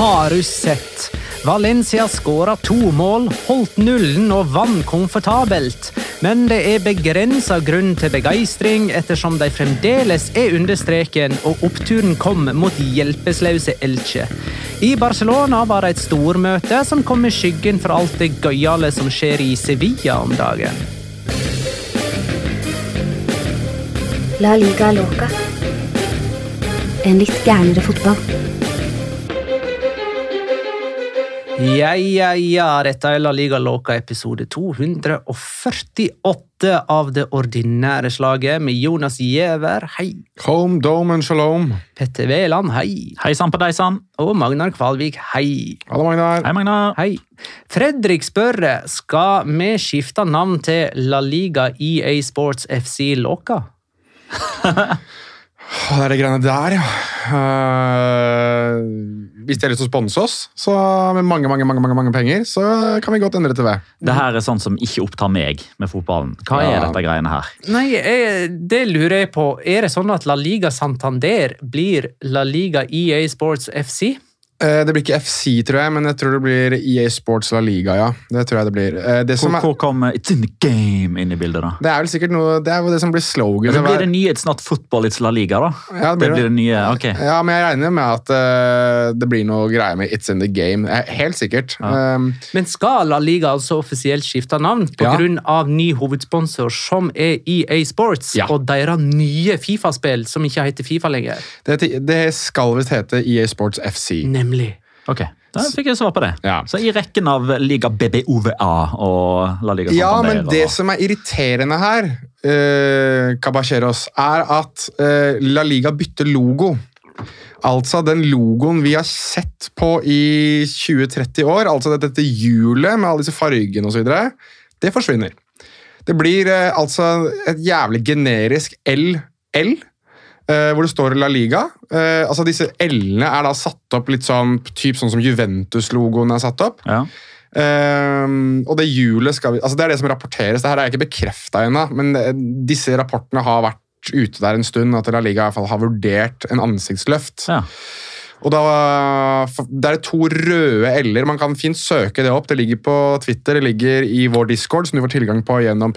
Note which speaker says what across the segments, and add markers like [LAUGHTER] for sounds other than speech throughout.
Speaker 1: Har du sett? Valencia skåra to mål, holdt nullen og vant komfortabelt. Men det er begrensa grunn til begeistring, ettersom de fremdeles er under streken og oppturen kom mot hjelpeløse Elche. I Barcelona var det et stormøte som kom i skyggen for alt det gøyale som skjer i Sevilla om dagen.
Speaker 2: La liga loca. En litt gærnere fotball.
Speaker 1: Ja, ja, ja, dette er La Liga Loca episode 248 av det ordinære slaget med Jonas Giæver, hei.
Speaker 3: Home, dome and shalom.
Speaker 1: Petter Wæland, hei.
Speaker 4: Hei sann på deg sann.
Speaker 1: Og Magnar Kvalvik, hei.
Speaker 3: Hallo, Magnar.
Speaker 4: Hei, Magnar.
Speaker 1: Hei. Fredrik spørre, skal vi skifte navn til La Liga EA Sports FC Loca. [LAUGHS]
Speaker 3: Det er de greiene der, ja. Eh, hvis de har lyst til å sponse oss så med mange, mange, mange, mange, mange penger, så kan vi godt endre til det.
Speaker 4: Det her er sånn som ikke opptar meg med fotballen. Hva er dette greiene her?
Speaker 1: Nei, jeg, det lurer jeg på. Er det sånn at La Liga Santander blir La Liga EA Sports FC?
Speaker 3: Eh, det blir ikke FC, tror jeg, men jeg tror det blir EA Sports La Liga, ja. Det tror jeg det blir. Eh, det,
Speaker 4: Hvor,
Speaker 3: som er,
Speaker 4: hvor kom It's in the game inn i bildet, da?
Speaker 3: det er vel sikkert noe Det er jo det som blir slogan.
Speaker 4: Det blir det nye It's not football, it's La Liga, da?
Speaker 3: Ja, det blir
Speaker 4: det blir det nye, ok.
Speaker 3: Ja, men jeg regner med at uh, det blir noe greier med It's in the game. Helt sikkert. Um,
Speaker 1: Men skal La Liga altså offisielt skifte navn
Speaker 3: Ja.
Speaker 1: pga. av ny hovedsponsor, som er EA Sports,
Speaker 3: Ja.
Speaker 1: og deres nye Fifa-spill, som ikke heter Fifa lenger?
Speaker 3: det, det skal visst hete EA Sports FC.
Speaker 1: Nemlig.
Speaker 4: Ok, Da fikk jeg svar på det.
Speaker 3: Ja.
Speaker 4: Så i rekken av Liga BBOVA og La Liga
Speaker 3: Ja, men det
Speaker 4: og-
Speaker 3: som er irriterende her, uh, er at uh, La Liga bytter logo. Altså den logoen vi har sett på i 20-30 år, altså dette, hjulet med alle disse fargene osv., det forsvinner. Det blir eh, altså et jævlig generisk L-L, hvor det står La Liga. Eh, altså Disse L-ene er da satt opp litt sånn typ sånn som Juventus-logoen er satt opp.
Speaker 4: Ja.
Speaker 3: Ehm, og det hjulet skal vi, altså det er det som rapporteres. Det her er ikke bekrefta ennå, men eh, disse rapportene har vært ute der en stund. At La Liga i hvert fall har vurdert en ansiktsløft.
Speaker 4: Ja.
Speaker 3: Og da, Det er to røde l-er. Man kan fint søke det opp. Det ligger på Twitter, det ligger i vår Discord, som du får tilgang på gjennom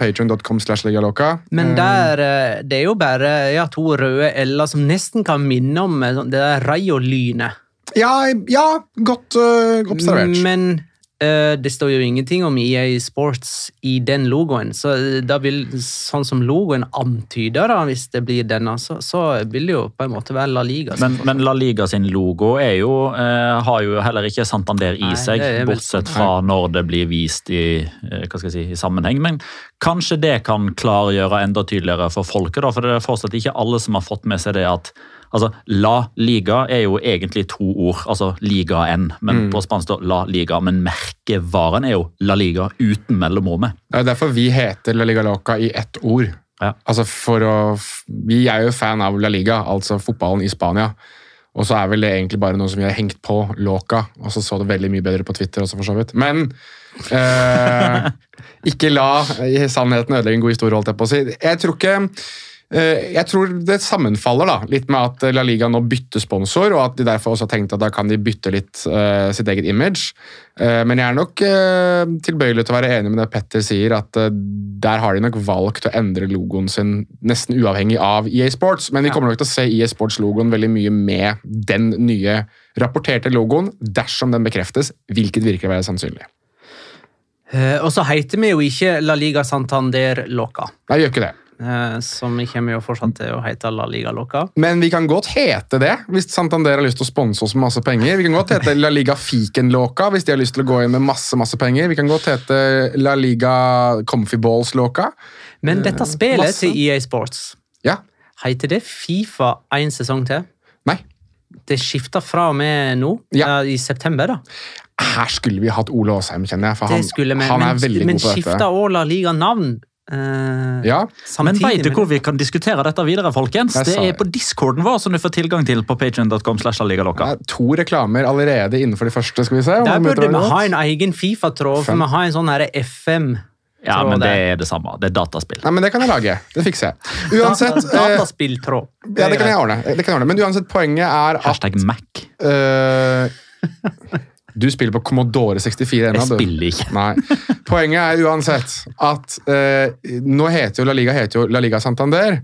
Speaker 3: ligaloca.
Speaker 1: Men
Speaker 3: Eh,
Speaker 1: der, eh, det er jo bare ja, to røde L-er som nesten kan minne om eh, sånn- det der Rayo-lynet.
Speaker 3: Ja, ja godt uh, observert.
Speaker 1: Men det står jo ingenting om EA Sports i den logoen, så eh, da vil, sånn som logoen antyder, da, hvis det blir denne, så, så vil det jo på en måte være La Liga.
Speaker 4: Men, men La Liga sin logo jo, eh, har jo heller ikke Santander i
Speaker 1: Nei,
Speaker 4: seg, bortsett
Speaker 1: sant.
Speaker 4: fra når det blir vist i, eh, si, i sammenheng. Men kanskje det kan klargjøre enda tydeligere for folket, da, for det er fortsatt ikke alle som har fått med seg det at Altså, La Liga er jo egentlig to ord, altså ligaen, men
Speaker 3: Mm.
Speaker 4: på spansk da La Liga. Men merkevaren er jo La Liga uten mellomrommet.
Speaker 3: Det er derfor vi heter La Liga Loca i ett ord.
Speaker 4: Ja.
Speaker 3: Altså for å, vi er jo fan av La Liga, altså fotballen i Spania. Og så er vel det egentlig bare noe som vi har hengt på Loca, og så så det veldig mye bedre på Twitter også, for så vidt. Men eh, [LAUGHS] ikke la i sannheten ødelegge en god historie, holdt jeg på å si. Jeg tror ikke jeg tror det sammenfaller da, litt med at La Liga nå bytter sponsor, og at de derfor også har tenkt at da kan de bytte litt uh, sitt eget image. Uh, men jeg er nok uh, tilbøyelig til å være enig med det Petter sier, at eh, der har de nok valgt å endre logoen sin nesten uavhengig av EA Sports. Men vi kommer nok til å se EA Sports-logoen veldig mye med den nye rapporterte logoen, dersom den bekreftes, hvilket virker å være sannsynlig.
Speaker 1: Eh, og så heter vi jo ikke La Liga Santander Loca,
Speaker 3: Nei, gjør ikke det.
Speaker 1: Eh, som vi kommer jo fortsatt til å hete La Liga Loca.
Speaker 3: Men vi kan godt hete det, hvis Santander har lyst til å sponse oss med masse penger. Vi kan godt hete La Liga Fiken Loca hvis de har lyst til å gå inn med masse masse penger. Vi kan godt hete La Liga Comfy Balls Loca.
Speaker 1: Men dette spillet
Speaker 3: masse.
Speaker 1: til EA Sports,
Speaker 3: Ja.
Speaker 1: heter det Fifa en sesong til?
Speaker 3: Nei.
Speaker 1: Det skifter fra og med nå,
Speaker 3: Ja.
Speaker 1: eh, i september. da.
Speaker 3: Her skulle vi hatt Ole Aasheim, kjenner jeg. For han,
Speaker 1: vi,
Speaker 3: han er
Speaker 1: men,
Speaker 3: veldig
Speaker 1: men
Speaker 3: god på
Speaker 1: skifter
Speaker 3: Men
Speaker 1: også La Liga navn. Eh,
Speaker 3: Ja,
Speaker 4: Men veit du hvor vi kan diskutere dette videre, folkens? Det er på discorden vår, som du får tilgang til på
Speaker 3: er to reklamer allerede innenfor de første. skal vi se.
Speaker 1: Der burde vi ha en egen Fifa-tråd, for vi har en sånn her FM.
Speaker 4: Ja, men det er det samme. Det er dataspill.
Speaker 3: Nei, men Det kan jeg lage. Det fikser jeg. Uansett, eh,
Speaker 1: dataspilltråd.
Speaker 3: ja, det kan jeg ordne. Det kan jeg ordne. Men uansett, poenget er at
Speaker 4: Hashtag Mac.
Speaker 3: eh, Du spiller på Commodore 64 ennå,
Speaker 4: Jeg spiller ikke.
Speaker 3: Nei. Poenget er uansett at eh, nå heter jo La Liga heter jo La Liga Santander.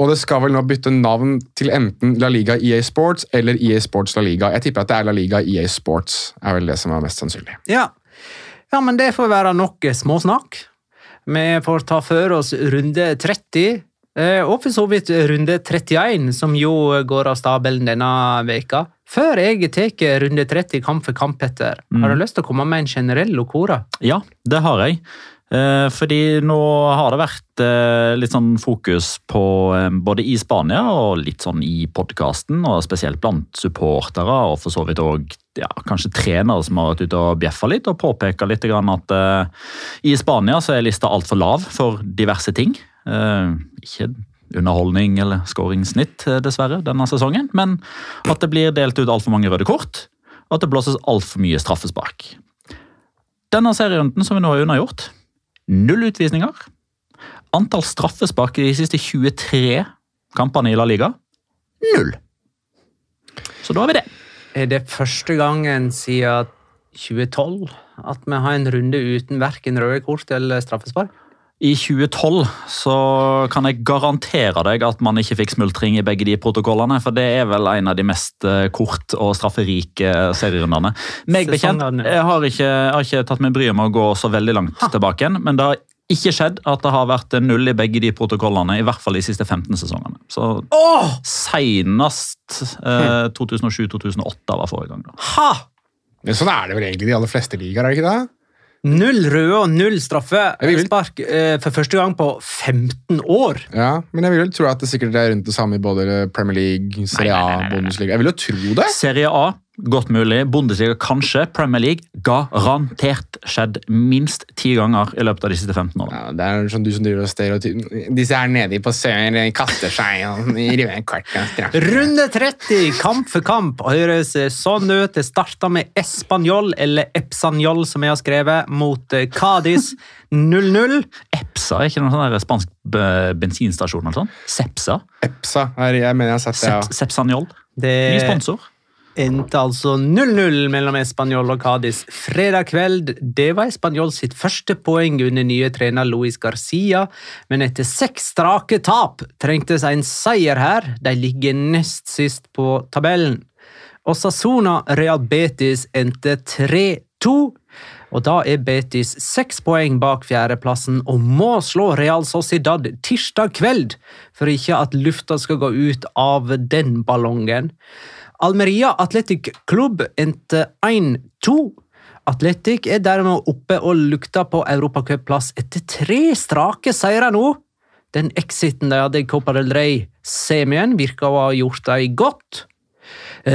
Speaker 3: Og det skal vel nå bytte navn til enten La Liga EA Sports eller EA Sports La Liga. Jeg tipper at det er La Liga EA Sports, er vel det som er mest sannsynlig.
Speaker 1: Ja. ja, men det får være nok småsnakk. Vi får ta for oss runde 30, eh, og for så vidt runde 31, som jo går av stabelen denne veka. Før jeg tar runde 30 kamp for kamp, Petter, har du lyst til å komme med en generell lokora?
Speaker 4: Ja, det har jeg. Eh, fordi nå har det vært eh, litt sånn fokus på eh, både i Spania og litt sånn i podkasten, og spesielt blant supportere, og for så vidt òg ja, kanskje trenere som har vært ute og bjeffa litt og påpeka litt grann at eh, i Spania så er lista altfor lav for diverse ting. Eh, ikke underholdning eller skåringssnitt, eh, dessverre, denne sesongen, men at det blir delt ut altfor mange røde kort, og at det blåses altfor mye straffespark. Denne serierunden som vi nå har unnagjort, null utvisninger. Antall straffespark i de siste 23 kampene i La Liga, null. Så da har vi det.
Speaker 1: Er det første gangen siden 2012 at vi har en runde uten verken røde kort eller straffespark?
Speaker 4: I 2012 så kan jeg garantere deg at man ikke fikk smultring i begge de protokollene, for det er vel en av de mest eh, kort- og strafferike serierundene. Meg bekjent, jeg har ikke, har ikke tatt meg bryet med å gå så veldig langt tilbake, igjen, men det har ikke skjedd at det har vært null i begge de protokollene, i hvert fall de siste 15 sesongene. Så
Speaker 1: oh!
Speaker 4: senest eh, 2007-2008 var forrige gang. da.
Speaker 1: Ha!
Speaker 3: Men sånn er det vel egentlig i de aller fleste ligaer, er det ikke det?
Speaker 1: Null røde og null straffespark eh, for første gang på 15 år.
Speaker 3: Ja, men jeg vil jo tro at det sikkert er rundt det samme i både Premier League, Serie A. Bundesliga. Jeg vil jo tro det.
Speaker 4: Serie A, godt mulig. Bundesliga kanskje. Premier League garantert skjedd minst ti ganger i løpet av de siste 15 årene.
Speaker 3: Ja, det er sånn du som driver og stereotyper. Disse her nede på sør kaster seg og river en kvart av.
Speaker 1: Runde 30, kamp for kamp, høres sånn ut. Det starta med Espanjol, eller Epsanjol, som jeg har skrevet, mot eh, Cádiz [LAUGHS] 0-0.
Speaker 4: Epsa er ikke noen sånn spansk bensinstasjon eller sånn? Sepsa?
Speaker 3: Epsa. Jeg mener jeg har sett det,
Speaker 4: ja. Sepsanjol? Ny sponsor?
Speaker 1: Endte altså 0-0 mellom Español og Cádiz fredag kveld. Det var Espanol sitt første poeng under nye trener Luis Garcia, men etter seks strake tap trengtes en seier her. De ligger nest sist på tabellen. Osasuna Real Betis endte 3-2. Og da er Betis seks poeng bak fjerdeplassen og må slå Real Sociedad tirsdag kveld for ikke at lufta skal gå ut av den ballongen. Almeria Athletic Club endte 1-2. Atletic er dermed oppe og lukter på europacupplass etter tre strake seire nå. Den exiten de hadde i Copa del Rey-semien, virka å ha gjort dem godt.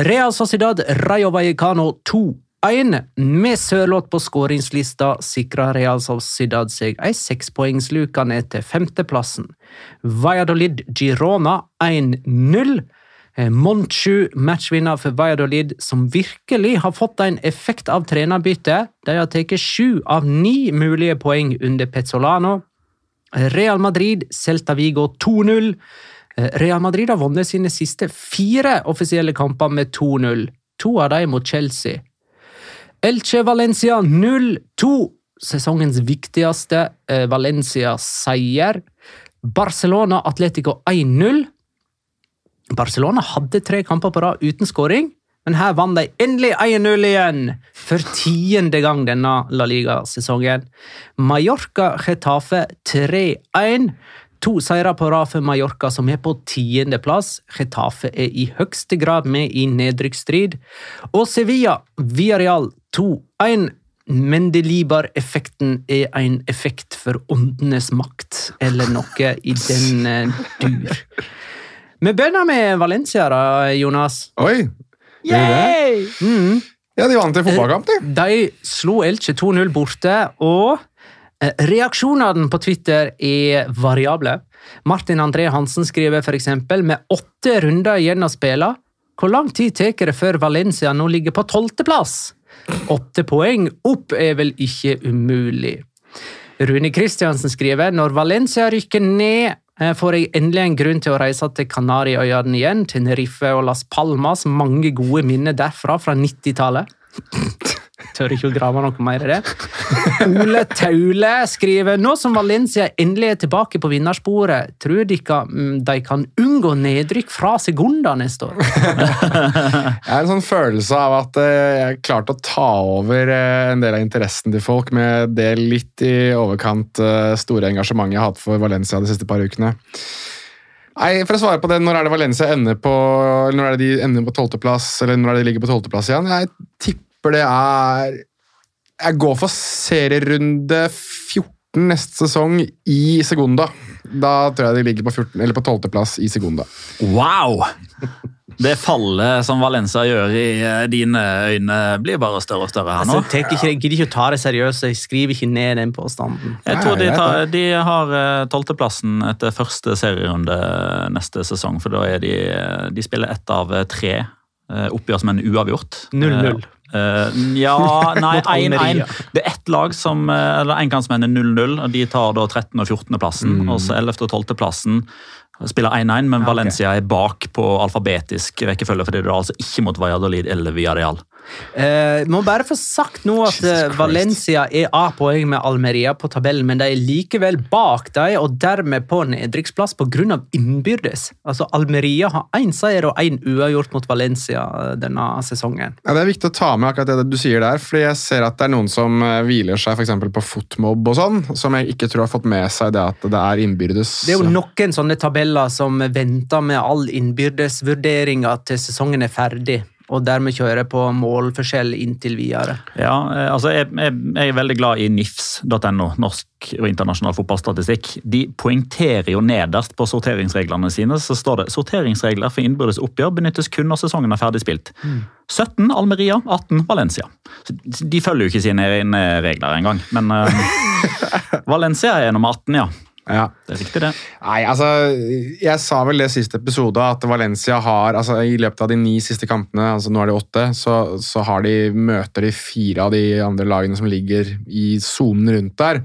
Speaker 1: Real Sociedad Rayo Vallecano 2-1. Med sørlåt på skåringslista sikra Real Sociedad seg ei sekspoengsluke ned til femteplassen. Valladolid Girona 1-0. Eh, Monchu, matchvinner for Valladolid, som virkelig har fått en effekt av trenerbytte. De har tatt sju av ni mulige poeng under Pezzolano. Real Madrid, Celta Vigo 2-0. Eh, Real Madrid har vunnet sine siste fire offisielle kamper med 2-0. To av dem mot Chelsea. Elche Valencia 0-2. Sesongens viktigste eh, Valencia-seier. Barcelona Atletico 1-0. Barcelona hadde tre kamper på rad uten skåring, men her vant de endelig 1-0 igjen! For tiende gang denne La Liga-sesongen. Mallorca Getafe 3-1. To seire på rad for Mallorca, som er på tiendeplass. Getafe er i høyeste grad med i nedrykksstrid. Og Sevilla Villarreal 2-1. Mendelibar-effekten er en effekt for åndenes makt, eller noe i den eh, dur. Vi begynner med Valencia, da, Jonas.
Speaker 3: Oi!
Speaker 1: Yay! Mm.
Speaker 3: Ja, de vant en fotballkamp, de.
Speaker 1: De slo Elche 2-0 borte, og eh, reaksjonene på Twitter er variable. Martin André Hansen skriver f.eks.: Med åtte runder igjen å spille, hvor lang tid tar det før Valencia nå ligger på tolvteplass? Åtte poeng opp er vel ikke umulig. Rune Kristiansen skriver når Valencia rykker ned, eh, får jeg endelig en grunn til å reise til Kanariøyene igjen, Tenerife og Las Palmas. Mange gode minner derfra, fra 90-tallet. [LAUGHS] Tør ikke å grave noe mer i det. [LAUGHS] Ole Taule skriver nå som Valencia endelig er tilbake på vinnersporet, tror dere mm, de kan unngå nedrykk fra Segunda neste år? [LAUGHS]
Speaker 3: Jeg har en sånn følelse av at jeg jeg klarte å ta over eh, en del av interessen til folk med det litt i overkant eh, store engasjementet jeg har hatt for Valencia de siste par ukene. Nei, For å svare på det, Når er det Valencia ender på eller når er det de ender på tolvteplass, eller når er det de ligger på tolvteplass igjen? Jeg tipper det er Jeg går for serierunde 14 neste sesong i Segunda. Da tror jeg de ligger på 14, eller på tolvteplass i Segunda.
Speaker 4: Wow! Det fallet som Valenza gjør i eh, dine øyne, blir bare større og større her nå.
Speaker 1: Altså, jeg ikke, jeg gidder ikke å ta det seriøst, jeg skriver ikke ned den påstanden.
Speaker 4: Jeg tror de, tar, de har eh, tolvteplassen etter første serierunde neste sesong. For da er de De spiller ett av tre eh, oppgjør som en uavgjort.
Speaker 1: 0-0.
Speaker 4: Eh, ja, [LAUGHS] nei, 1-1. Det er ett lag som eh, eller en kampsmenn er 0-0. og De tar da 13. og 14. plassen. Og så 11. og 12. plassen spiller 1-1, men. Valencia er bak på alfabetisk rekkefølge. fordi det er altså ikke mot Valladolid eller Villarreal.
Speaker 1: Eh, må bare få sagt nå at eh. Valencia er A-poeng med Almeria på tabellen, men de er likevel bak dem, og dermed på nedrykksplass pga. innbyrdes. Altså, Almeria har én seier og én uavgjort mot Valencia eh, denne sesongen.
Speaker 3: Ja, Det er viktig å ta med akkurat det du sier der, fordi jeg ser at det er noen som eh, hviler seg for eksempel på fotmobb og sånn, som jeg ikke tror har fått med seg det at det er innbyrdes.
Speaker 1: Det er jo noen sånne tabeller som venter med all innbyrdesvurderinga til sesongen er ferdig, og dermed kjører på målforskjell inntil videre.
Speaker 4: Ja, eh, altså jeg, jeg, jeg er veldig glad i nifs.no, norsk og internasjonal fotballstatistikk. De poengterer jo nederst på sorteringsreglene sine. Så står det sorteringsregler for innbyrdes oppgjør benyttes kun når sesongen er ferdig spilt. 17 Almeria, 18 Valencia. De følger jo ikke sine regler engang. Men eh, [LAUGHS] Valencia er nummer 18, ja.
Speaker 3: Ja.
Speaker 4: Det er riktig, det.
Speaker 3: Nei, altså, jeg sa vel det siste episode at Valencia har altså I løpet av de ni siste kampene, altså nå er det åtte, så, så har de møter de fire av de andre lagene som ligger i sonen rundt der.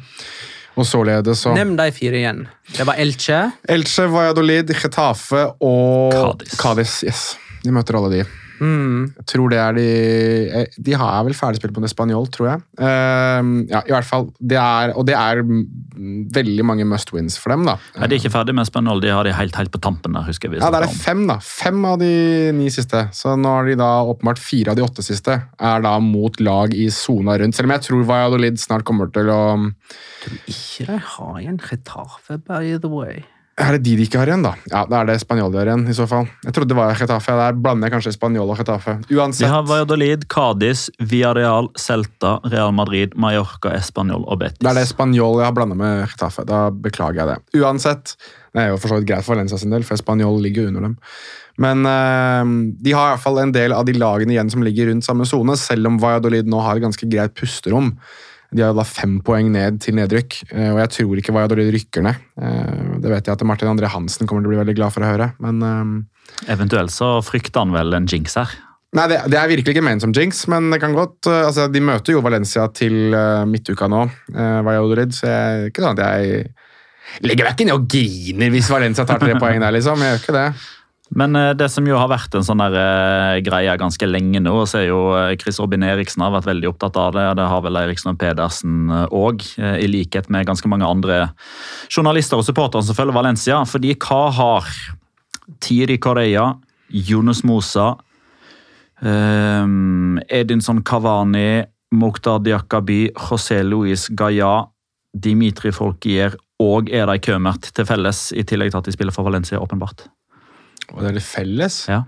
Speaker 3: Og således så
Speaker 1: Nevn de fire igjen. Det var Elche.
Speaker 3: Elche, Valladolid, Getafe og
Speaker 4: Cádiz.
Speaker 3: Cádiz. Yes. De møter alle de. Jeg tror det er de eh, De har vel ferdigspilt mot spanjol, tror jeg. Uh, ja, i hvert fall. Det er, og det er mm, veldig mange must wins for dem, da.
Speaker 4: Ja, de er ikke ferdig med Spanjol, de har de helt, helt på tampen der, husker jeg vi
Speaker 3: Ja, der er fem, da. Fem av de ni siste. Så nå har de da åpenbart fire av de åtte siste er da mot lag i sona rundt. Selv om jeg tror Valladolid snart kommer til å Tror
Speaker 1: Ikke de har igjen Retafe, by the way.
Speaker 3: Er det de de ikke har igjen, da? Ja, da er det Spanjol de har igjen, i så fall. Jeg trodde det var Getafe. Der blander jeg kanskje Spanjol og Getafe.
Speaker 4: De
Speaker 3: Vi
Speaker 4: har Valladolid, Cádiz, Villarreal, Celta, Real Madrid, Mallorca, Español og Betis.
Speaker 3: Det er det Spanjol jeg har blanda med Getafe. Da beklager jeg det. Uansett, det er jo for så vidt greit for Valencia sin del, for Spanjol ligger under dem. Men øh, de har i hvert fall en del av de lagene igjen som ligger rundt samme sone, selv om Valladolid nå har et ganske greit pusterom. De har da fem poeng ned til nedrykk, eh, og jeg tror ikke Valladolid rykker ned. Eh, Det vet jeg at Martin André Hansen kommer til å bli veldig glad for å høre, men eh,
Speaker 4: Eventuelt så frykter han vel en jinx her.
Speaker 3: Nei, det, det er virkelig ikke ment som jinx, men det kan godt altså, De møter jo Valencia til midtuka nå, Valladolid, så jeg, ikke sånn at jeg legger meg ikke ned og griner hvis Valencia tar tre [LAUGHS] poeng der, liksom. Jeg gjør ikke det.
Speaker 4: Men eh, det som jo har vært en sånn der eh, greie ganske lenge nå, så er jo eh, Chris Robin Eriksen har vært veldig opptatt av det. og Det har vel Eriksen og Pedersen òg, i likhet med ganske mange andre journalister og supportere som følger Valencia. Fordi hva har Tiri Correa, Jonas Mosa, um, Edinson Cavani, Mokhtar Diakabi, José Luis Gaya, Dimitri Folkier og Eda Kømert til felles, i tillegg til at de spiller for Valencia, åpenbart.
Speaker 3: Og det er det felles.
Speaker 4: Ja.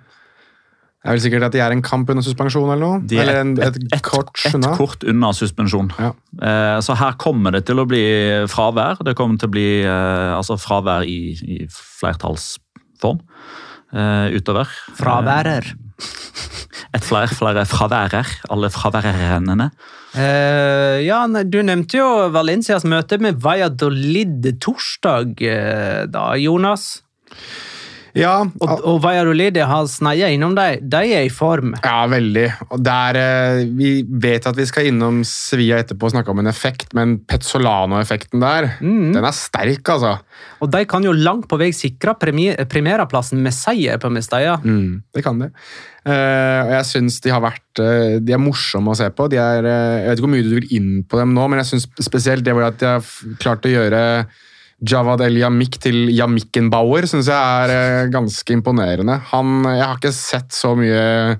Speaker 3: Det er vel sikkert at de er en kamp under suspensjon eller noe?
Speaker 4: De er
Speaker 3: eller en, et,
Speaker 4: et, et,
Speaker 3: kort
Speaker 4: et kort unna suspensjon.
Speaker 3: Ja.
Speaker 4: Eh, så her kommer det til å bli fravær. Det kommer til å bli eh, altså fravær i, i flertallsform eh, utover.
Speaker 1: Fraværer. [LAUGHS]
Speaker 4: Et flere, flere fraværer. Alle fraværerne.
Speaker 1: Eh, ja, du nevnte jo Valencias møte med Valladolid torsdag, eh, da, Jonas.
Speaker 3: Ja,
Speaker 1: Og, og Valladolid har sneia innom dem. De er i form.
Speaker 3: ja, veldig. Der, eh, vi vet at vi skal innom Sevilla etterpå og snakke om en effekt, men Petzolano-effekten der, den er sterk, altså.
Speaker 1: Og de kan jo langt på vei sikre premieraplassen med seier på Mestalla.
Speaker 3: Mm, det kan de. Uh, og jeg syns de har vært uh, De er morsomme å se på. De er, uh, jeg vet ikke hvor mye du vil inn på dem nå, men jeg syns spesielt det hvor at de har klart å gjøre Javad El Yamik til Yamikkenbauer, syns jeg er eh, ganske imponerende. Han, jeg har ikke sett så mye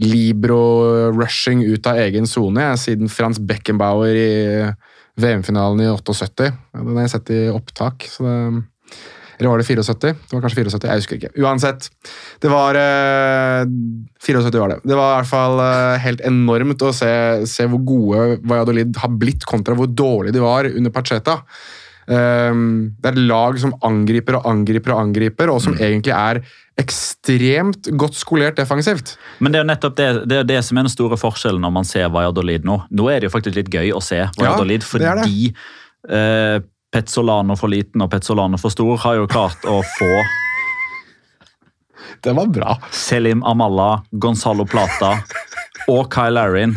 Speaker 3: Libro-rushing ut av egen sone siden Frans Beckenbauer i VM-finalen i 78. Den har jeg sett i opptak. så det eller var det 74? Det var kanskje 74, jeg husker ikke. Uansett. Det var uh, 74 var det. Det var i hvert fall uh, helt enormt å se, se hvor gode Valladolid har blitt kontra hvor dårlige de var under Pacheta. Um, det er et lag som angriper og angriper og angriper, og som egentlig er ekstremt godt skolert defensivt.
Speaker 4: Men det er jo nettopp det, det, er det som er den store forskjellen når man ser Valladolid nå. Nå er det jo faktisk litt gøy å se Valladolid,
Speaker 3: ja,
Speaker 4: fordi eh, Petzolano for liten og Petzolano for stor har jo klart å få
Speaker 3: Det var bra.
Speaker 4: Selim Amalla, Gonzalo Plata og Kyle Larin.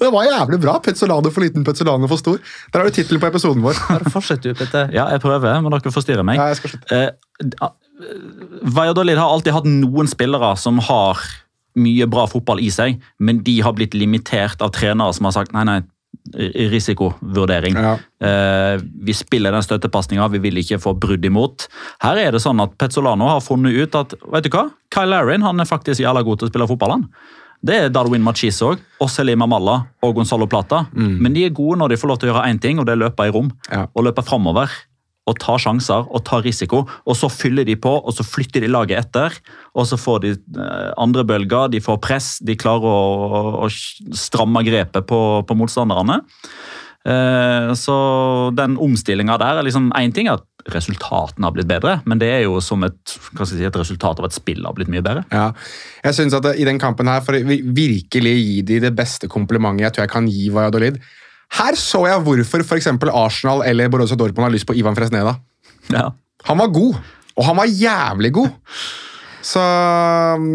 Speaker 3: Det var jævlig bra. Pezzolano for liten, Pezzolano for stor. Der har du tittelen på episoden vår.
Speaker 1: Bare fortsett du, Petter.
Speaker 4: Ja, jeg prøver, men dere forstyrrer meg.
Speaker 3: Ja, jeg skal slutte.
Speaker 4: Eh, ah, Valladolid har alltid hatt noen spillere som har mye bra fotball i seg, men de har blitt limitert av trenere som har sagt nei, nei, risikovurdering.
Speaker 3: Ja.
Speaker 4: Eh, vi spiller den støttepasninga, vi vil ikke få brudd imot. Her er det sånn at Petzolano har funnet ut at vet du hva? Kyle Larin han er faktisk jævla god til å spille fotball. han. Det er Darwin Machis òg, og Selim Amalla og Gonzalo Plata. Men de er gode når de får lov til å gjøre én ting, og det er løpe i rom.
Speaker 3: Ja.
Speaker 4: Og løpe framover. Og ta sjanser og ta risiko. Og så fyller de på, og så flytter de laget etter. Og så får de eh, andre bølger, de får press, de klarer å, å, å stramme grepet på, på motstanderne. Eh, så den omstillinga der er liksom én ting at resultatene har blitt bedre, men det er jo som et, si, et resultat av at spillet har blitt mye bedre.
Speaker 3: Ja, jeg synes at I den kampen her, for å virkelig gi de det beste komplimentet jeg tror jeg kan gi Valladolid Her så jeg hvorfor for eksempel Arsenal eller Borussia Dortmund har lyst på Ivan Fresneda.
Speaker 4: Ja.
Speaker 3: Han var god, og han var jævlig god. Så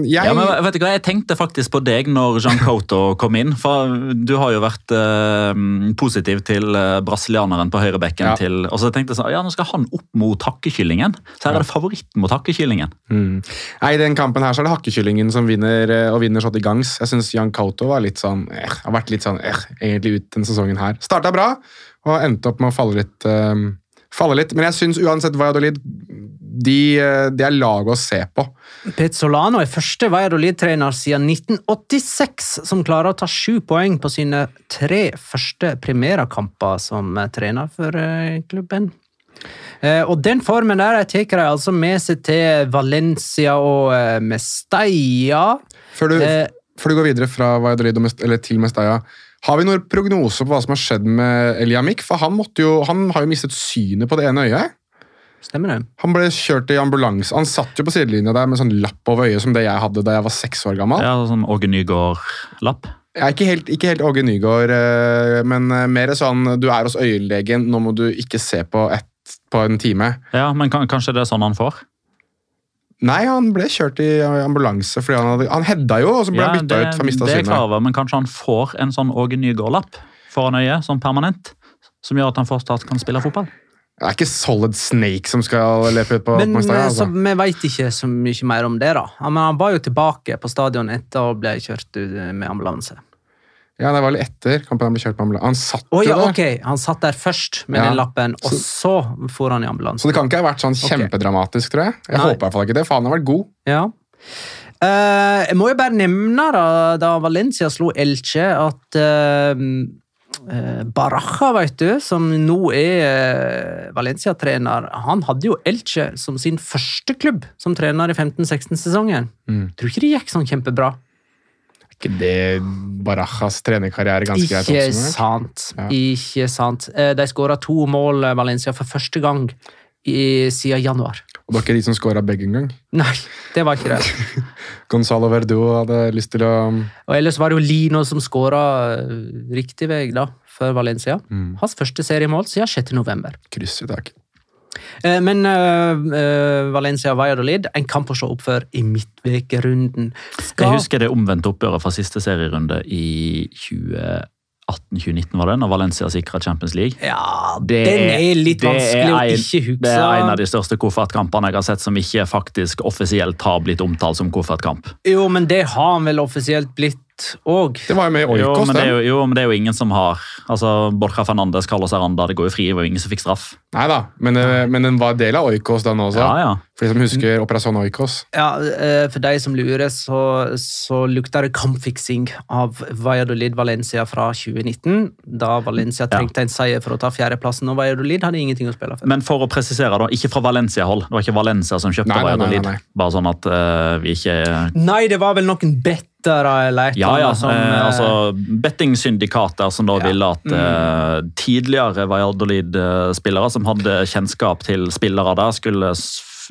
Speaker 3: jeg
Speaker 4: Ja, men vet du hva, Jeg tenkte faktisk på deg når Jean Couto kom inn. For du har jo vært eh, positiv til eh, brasilianeren på høyrebekken.
Speaker 3: Ja.
Speaker 4: til, og så tenkte jeg sånn, ja, nå skal han opp mot hakkekyllingen. Så her er det favoritten mot hakkekyllingen.
Speaker 3: Mm. Nei, I den kampen her så er det hakkekyllingen som vinner eh, og vinner sånn til gangs. Jeg syns Jean Couto var litt sånn, eh, har vært litt sånn eh, egentlig ut denne sesongen her. Starta bra og endte opp med å falle litt. eh, falle litt. Men jeg syns uansett Valladolid de, eh, de er lag å se på.
Speaker 1: Pezzolano er første Valladolid-trener siden 1986 som klarer å ta sju poeng på sine tre første primærkamper som eh, trener for eh, klubben. Og den formen der tar de altså med seg til Valencia og Mestalla.
Speaker 3: Før du, før du går videre fra Valladolid eller til Mestalla, har vi noen prognoser på hva som har skjedd med Eliamik? For han, jo, han har jo mistet synet på det ene øyet.
Speaker 1: Stemmer det?
Speaker 3: Han ble kjørt i ambulanse. Han satt jo på sidelinja der med sånn lapp over øyet som det jeg hadde da jeg var seks år gammel.
Speaker 4: Ja, sånn Åge Nygaard-lapp.
Speaker 3: Ikke helt, ikke helt Åge Nygaard, eh, men eh, mer sånn du er hos øyelegen, nå må du ikke se på ett på en time.
Speaker 4: Ja, men kan, kanskje det er sånn han får?
Speaker 3: Nei, han ble kjørt i ambulanse fordi han hadde Han hedda jo, og så ble
Speaker 4: Ja,
Speaker 3: han bytta ut for
Speaker 4: det er
Speaker 3: synet.
Speaker 4: over, men kanskje han får en sånn Åge Nygaard-lapp foran øyet, sånn permanent, som gjør at han fortsatt kan spille fotball?
Speaker 3: Det er ikke Solid Snake som skal lepe ut på
Speaker 1: Men eh,
Speaker 3: altså.
Speaker 1: så, vi veit ikke så mye mer om det. da. Men han var jo tilbake på stadion etter å bli kjørt ut med ambulanse.
Speaker 3: Ja, det var litt etter kampen han ble kjørt på ambulanse. Han satt jo
Speaker 1: ja,
Speaker 3: der.
Speaker 1: ok, Han satt der først med
Speaker 3: Ja.
Speaker 1: den lappen, og så for han i ambulanse.
Speaker 3: Så det kan ikke ha vært sånn kjempedramatisk, tror jeg. Jeg
Speaker 1: Nei.
Speaker 3: håper i hvert fall ikke det, for han har vært god.
Speaker 1: Ja. Uh, jeg må jo bare nevne, da, da Valencia slo Elche, at uh, Baraja, vet du, som nå er eh, Valencia-trener, han hadde jo Elche som sin første klubb som trener i 15-16-sesongen.
Speaker 3: Mm.
Speaker 1: Tror ikke det gikk sånn kjempebra.
Speaker 3: Er ikke det Barajas trenerkarriere ganske greit
Speaker 1: Ikke sant.
Speaker 3: Ja.
Speaker 1: Ikke sant. Eh, De skåra to mål, eh, Valencia, for første gang i, siden januar.
Speaker 3: Og det var ikke de som skåra begge engang.
Speaker 1: Nei, det var ikke det. [LAUGHS]
Speaker 3: Gonzalo Verdu hadde lyst til å
Speaker 1: Og ellers var det jo Lino som skåra riktig vei da, for Valencia.
Speaker 3: Mm.
Speaker 1: Hans første seriemål siden 6. november.
Speaker 3: krysse i dag.
Speaker 1: Eh, Men eh, eh, Valencia Valladolid, en kamp å se opp for i midtvekerunden.
Speaker 4: Jeg husker det omvendte oppgjøret fra siste serierunde i 2018-2019, var det, når Valencia sikra Champions League.
Speaker 1: Ja,
Speaker 4: Det-
Speaker 1: den er litt
Speaker 4: det
Speaker 1: vanskelig å ikke huske.
Speaker 4: Det er en av de største koffertkampene jeg har sett som ikke faktisk offisielt har blitt omtalt som koffertkamp.
Speaker 1: Jo, men det har han vel offisielt blitt òg.
Speaker 3: Det var jo med i
Speaker 4: Jo,
Speaker 3: Oikos,
Speaker 4: men det er jo, jo, men det er jo ingen som har altså Borja Fernandes, Carlos Aranda, det går jo fri, det var jo ingen som fikk straff.
Speaker 3: Nei da, men, men den var del av Oikos, den også.
Speaker 4: Ja, ja.
Speaker 3: For de som husker Operasjon Oikos.
Speaker 1: Ja, eh, For de som lurer, så, så lukter det kampfiksing av Valladolid Valencia fra 2019. Da Valencia
Speaker 4: Ja.
Speaker 1: trengte en seier for å ta fjerdeplassen, og Valladolid hadde ingenting å spille for.
Speaker 4: Men for å presisere, da, ikke fra Valencia-hold. Det var ikke Valencia som kjøpte
Speaker 3: Nei, nei, nei,
Speaker 4: Valladolid.
Speaker 3: nei, nei.
Speaker 4: Bare sånn at uh, vi ikke
Speaker 1: Nei, det var vel noen bettere eller et
Speaker 4: Ja, ja.
Speaker 1: som
Speaker 4: eh,
Speaker 1: eh,
Speaker 4: altså Bettingsyndikater som da
Speaker 1: Ja.
Speaker 4: ville at eh, tidligere Valladolid-spillere som hadde kjennskap til spillere der, skulle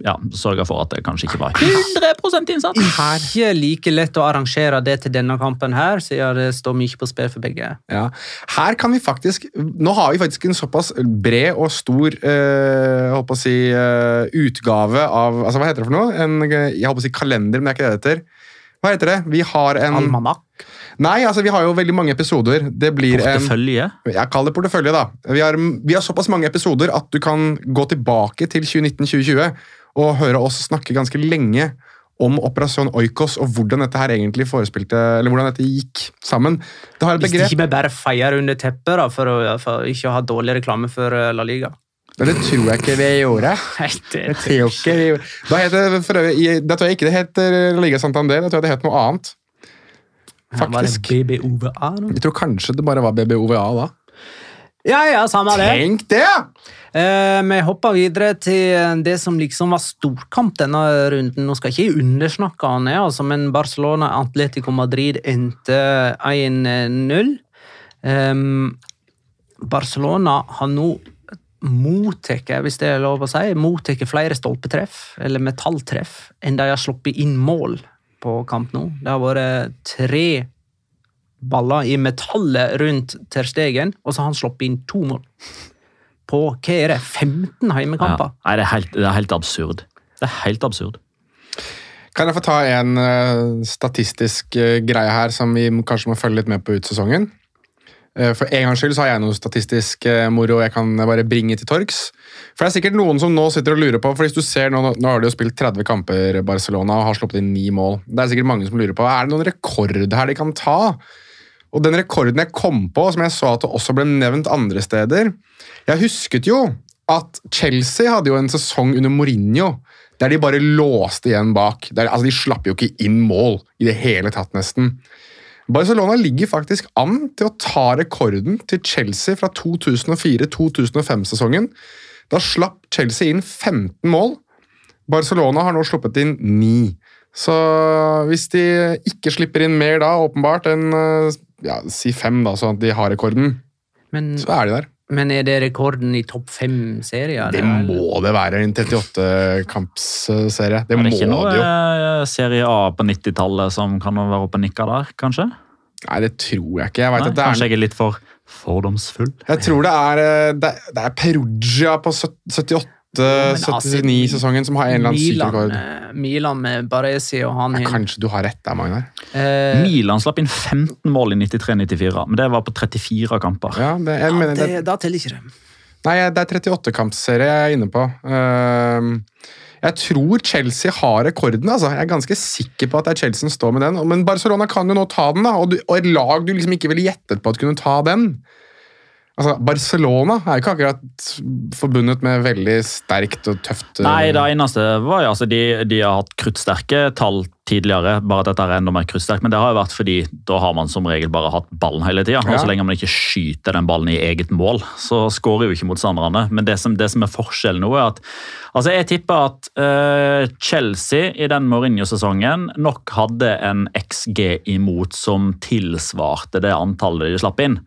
Speaker 4: ja, sørge for at det kanskje ikke var 100% innsats.
Speaker 1: Ikke like lett å arrangere det til denne kampen her, siden det står mye på spill for begge.
Speaker 3: Ja. Her kan vi faktisk Nå har vi faktisk en såpass bred og stor eh, håper å si, eh, utgave av altså Hva heter det for noe? En, jeg håper å si kalender, men det er ikke det det heter. Hva heter det? Vi har en
Speaker 1: Almanak.
Speaker 3: Nei, altså vi har jo veldig mange episoder. Det blir en
Speaker 4: Portefølje.
Speaker 3: Jeg kaller det portefølje, da. Vi har, vi har såpass mange episoder at du kan gå tilbake til 2019-2020 og høre oss snakke ganske lenge om Operasjon Oikos og hvordan dette her egentlig forespilte, eller hvordan dette gikk sammen. Det har et
Speaker 1: Hvis
Speaker 3: begrep
Speaker 1: ikke vi bare feier under teppet da, for, å, for ikke å ha dårlig reklame for eh, La Liga.
Speaker 3: Men det tror jeg ikke vi gjorde.
Speaker 1: Det
Speaker 3: tror jeg ikke vi gjorde. Da heter det for øvrig, da tror jeg ikke det heter Liga Santander, da tror jeg det het noe annet. Faktisk.
Speaker 1: Var det BBOVA nå?
Speaker 3: Jeg tror kanskje det bare var BBOVA da.
Speaker 1: Ja, ja, samme det.
Speaker 3: Tenk det!
Speaker 1: Eh, vi hopper videre til det som liksom var storkamp denne runden. Nå skal jeg ikke undersnakke han, altså, men Barcelona Atletico Madrid endte 1-0. Ehm, Barcelona har nå mottatt, hvis det er lov å si, mottatt flere stolpetreff, eller metalltreff, enn de har sluppet inn mål på kamp nå. Det har vært tre baller i metallet rundt Terstegen, og så har han sluppet inn to mål på hva er det, 15
Speaker 4: Ja.
Speaker 1: heimekamper.
Speaker 4: Ja, det er, helt, det er helt absurd. Det er helt absurd.
Speaker 3: Kan jeg få ta en eh, statistisk eh, greie her som vi kanskje må følge litt med på ut sesongen? Eh, for en gangs skyld så har jeg noe statistisk eh, moro jeg kan bare bringe til torgs. For det er sikkert noen som nå sitter og lurer på, for hvis du ser Nå, nå har de jo spilt 30 kamper Barcelona og har sluppet inn ni mål. Det er sikkert mange som lurer på, er det noen rekord her de kan ta? Og den rekorden jeg kom på, som jeg så at det også ble nevnt andre steder Jeg husket jo at Chelsea hadde jo en sesong under Mourinho der de bare låste igjen bak. Der, altså De slapp jo ikke inn mål i det hele tatt, nesten. Barcelona ligger faktisk an til å ta rekorden til Chelsea fra 2004-2005-sesongen. Da slapp Chelsea inn 15 mål. Barcelona har nå sluppet inn 9. Så hvis de ikke slipper inn mer da, åpenbart, enn eh, ja, si fem, da, sånn at de har rekorden,
Speaker 1: Men,
Speaker 3: så er de der.
Speaker 1: Men er det rekorden i topp fem-serier?
Speaker 3: Det må det være, en 38-kampsserie. Det
Speaker 4: Er
Speaker 3: må
Speaker 4: det ikke
Speaker 3: det
Speaker 4: noe eh, Serie A på 90-tallet som kan være oppe og nikke der, kanskje?
Speaker 3: Nei, det tror jeg ikke. Jeg,
Speaker 4: Nei,
Speaker 3: at det
Speaker 4: kanskje
Speaker 3: er,
Speaker 4: jeg er litt for fordomsfull?
Speaker 3: jeg tror det er, eh, det er, det er Perugia på 78
Speaker 1: men altså,
Speaker 3: 79-sesongen som har en eller annen sykerekord.
Speaker 1: Milan, eh, Milan med Baresi og han
Speaker 3: Ja, kanskje du har rett der, Magnar.
Speaker 1: Eh,
Speaker 4: Milan slapp inn 15 mål i 93-94, men det var på 34 kamper.
Speaker 3: Ja, det, jeg
Speaker 1: ja,
Speaker 3: mener, det,
Speaker 1: det, da teller ikke det.
Speaker 3: nei, det er 38-kampserie jeg er inne på. Uh, jeg tror Chelsea har rekorden. altså. Jeg er ganske sikker på at det er Chelsea som står med den. Men Barcelona kan jo nå ta den, da. Og, du, og et lag du liksom ikke ville gjettet på at kunne ta den. Altså, Barcelona er jo ikke akkurat forbundet med veldig sterkt og tøft eh,
Speaker 4: Nei, det eneste var jo altså de, de har hatt kruttsterke tall tidligere, bare at dette er enda mer kruttsterkt. Men det har jo vært fordi da har man som regel bare hatt ballen hele tida. Og
Speaker 3: Ja.
Speaker 4: så lenge man ikke skyter den ballen i eget mål, så skårer jo ikke motstanderne. Men det som, det som er forskjellen nå, er at altså jeg tipper at uh, Chelsea i den Mourinho-sesongen nok hadde en XG imot som tilsvarte det antallet de slapp inn.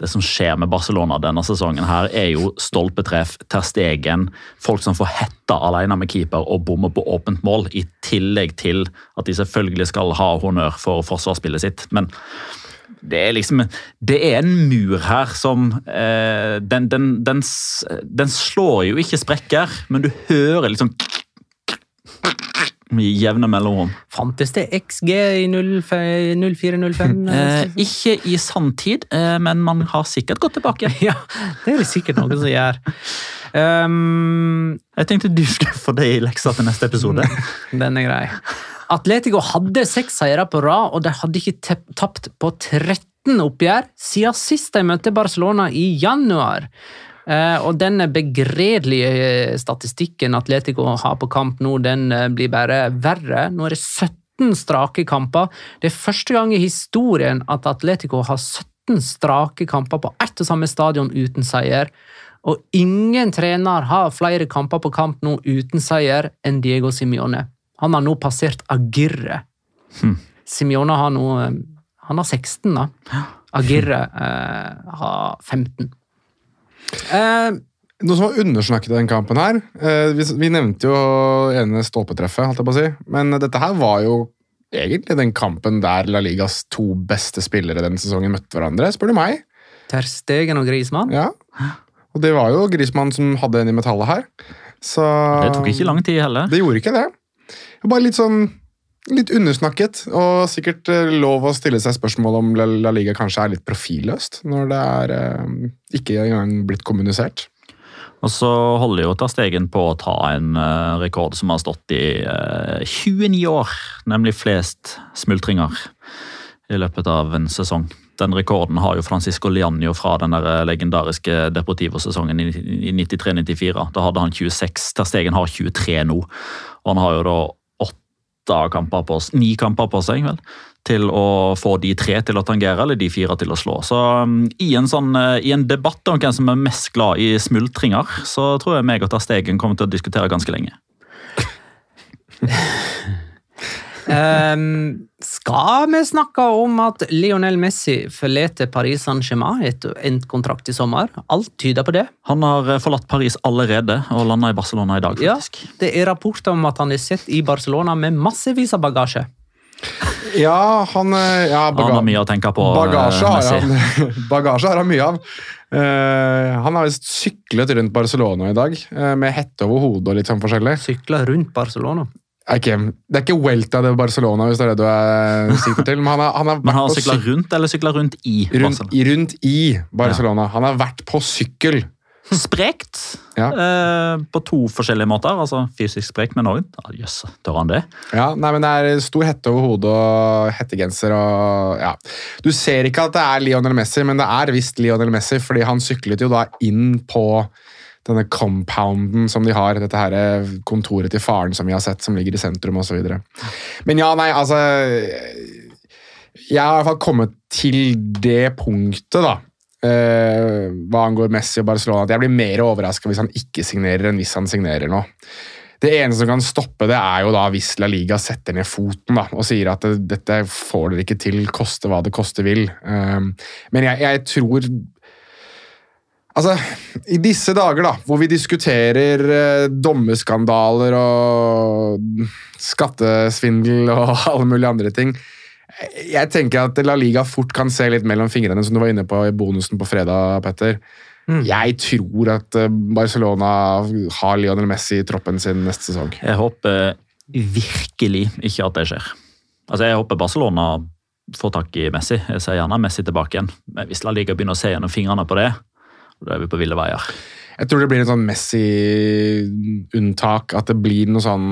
Speaker 4: Det som skjer med Barcelona denne sesongen, her er jo stolpetreff, terstegen, folk som får hetta alene med keeper og bommer på åpent mål, i tillegg til at de selvfølgelig skal ha honnør for forsvarsspillet sitt. Men det er liksom Det er en mur her som eh, den, den, den, den slår jo ikke sprekker, men du hører liksom jevne mellomrom.
Speaker 1: Fantes det XG i 04-05?
Speaker 4: Eh, ikke i sanntid, eh, men man har sikkert gått tilbake. [LAUGHS]
Speaker 1: ja, det er det sikkert noen som gjør. Um,
Speaker 4: Jeg tenkte du skulle få det i leksa til neste episode. [LAUGHS]
Speaker 1: den er grei. Atletico hadde seks seire på rad, og de hadde ikke tapt på 13 oppgjør siden sist de møtte Barcelona i januar. Eh, og den begredelige eh, statistikken Atletico har på kamp nå, den eh, blir bare verre. Nå er det 17 strake kamper. Det er første gang i historien at Atletico har 17 strake kamper på ett og samme stadion uten seier. Og ingen trener har flere kamper på kamp nå uten seier enn Diego Simione. Han har nå passert Agirre. Simione har nå Han har 16, da. Agirre eh, har 15. Eh,
Speaker 3: Noe som var undersnakket i den kampen her eh, vi, vi nevnte jo ene stolpetreffet, holdt jeg på å si. Men dette her var jo egentlig den kampen der La Ligas to beste spillere denne sesongen møtte hverandre, spør du meg.
Speaker 1: Ter Stegen og Grismann?
Speaker 3: Ja. Og det var jo Grismann som hadde en i metallet her. Så
Speaker 4: Det tok ikke lang tid heller.
Speaker 3: Det gjorde ikke det. Bare litt sånn Litt undersnakket, og sikkert eh, lov å stille seg spørsmål om La, Liga kanskje er litt profilløst, når det er eh, ikke engang blitt kommunisert.
Speaker 4: Og så holder jo Ter Stegen på å ta en eh, rekord som har stått i eh, 29 år, nemlig flest smultringer i løpet av en sesong. Den rekorden har jo Francisco Lianjo fra den der legendariske Deportivo-sesongen i, i 93-94. Da hadde han 26. Ter Stegen har 23 nå, og han har jo da kamper på, ni kamper på seg, vel, til å få de tre til å tangere, eller de fire til å slå. Så um, i en, sånn, uh, i en debatt om hvem som er mest glad i smultringer, så tror jeg meg og Ter Stegen kommer til å diskutere ganske lenge. [LAUGHS]
Speaker 1: Ehm, skal vi snakke om at Lionel Messi forlater Paris Saint-Germain etter endt kontrakt i sommer? Alt tyder på det.
Speaker 4: Han har eh, forlatt Paris allerede og landa i Barcelona i dag,
Speaker 1: Ja, det er rapporter om at han er sett i Barcelona med massevis av bagasje.
Speaker 3: Ja, han eh, ja,
Speaker 4: Han har mye å tenke på. eh,
Speaker 3: Bagasje har,
Speaker 4: Messi.
Speaker 3: han, [LAUGHS] bagasje har han mye av. Uh, han har visst syklet rundt Barcelona i dag eh, med hette over hodet og litt sånn forskjellig.
Speaker 1: Sykler rundt Barcelona.
Speaker 3: Ok, Det er ikke Welta de Barcelona, hvis det er det du er [LAUGHS] sikker til. Men han har, han har
Speaker 4: Men han sykla rundt eller sykla rundt i Barcelona?
Speaker 3: rundt i Barcelona. Han har vært på sykkel. [LAUGHS]
Speaker 4: Sprekt
Speaker 3: Ja.
Speaker 4: eh, på to forskjellige måter. altså Fysisk sprek, men òg Jøss, tør han det?
Speaker 3: Ja, nei, men Det er stor hette over hodet og hettegenser og ja. Du ser ikke at det er Lionel Messi, men det er visst Lionel Messi, fordi han syklet jo da inn på denne compounden som de har, dette her kontoret til faren som vi har sett, som ligger i sentrum osv. Men ja, nei, altså Jeg har i hvert fall kommet til det punktet, da. eh, hva angår Messi og Barcelona, at jeg blir mer overraska hvis han ikke signerer enn hvis han signerer nå. Det eneste som kan stoppe det, er jo da hvis La Liga setter ned foten da, og sier at det, dette får dere ikke til, koste hva det koste vil. Um, men jeg, jeg tror Altså, I disse dager, da, hvor vi diskuterer eh, dommeskandaler og skattesvindel og [LAUGHS] alle mulige andre ting Jeg tenker at La Liga fort kan se litt mellom fingrene, som du var inne på i bonusen på fredag, Petter. Jeg tror at eh, Barcelona har Lionel Messi i troppen sin neste sesong.
Speaker 4: Jeg håper virkelig ikke at det skjer. Altså, Jeg håper Barcelona får tak i Messi. Jeg ser gjerne Messi tilbake igjen. Men hvis La Liga begynner å se gjennom fingrene på det, da er vi på ville veier.
Speaker 3: Jeg tror det blir en sånn Messi-unntak. At det blir noe sånn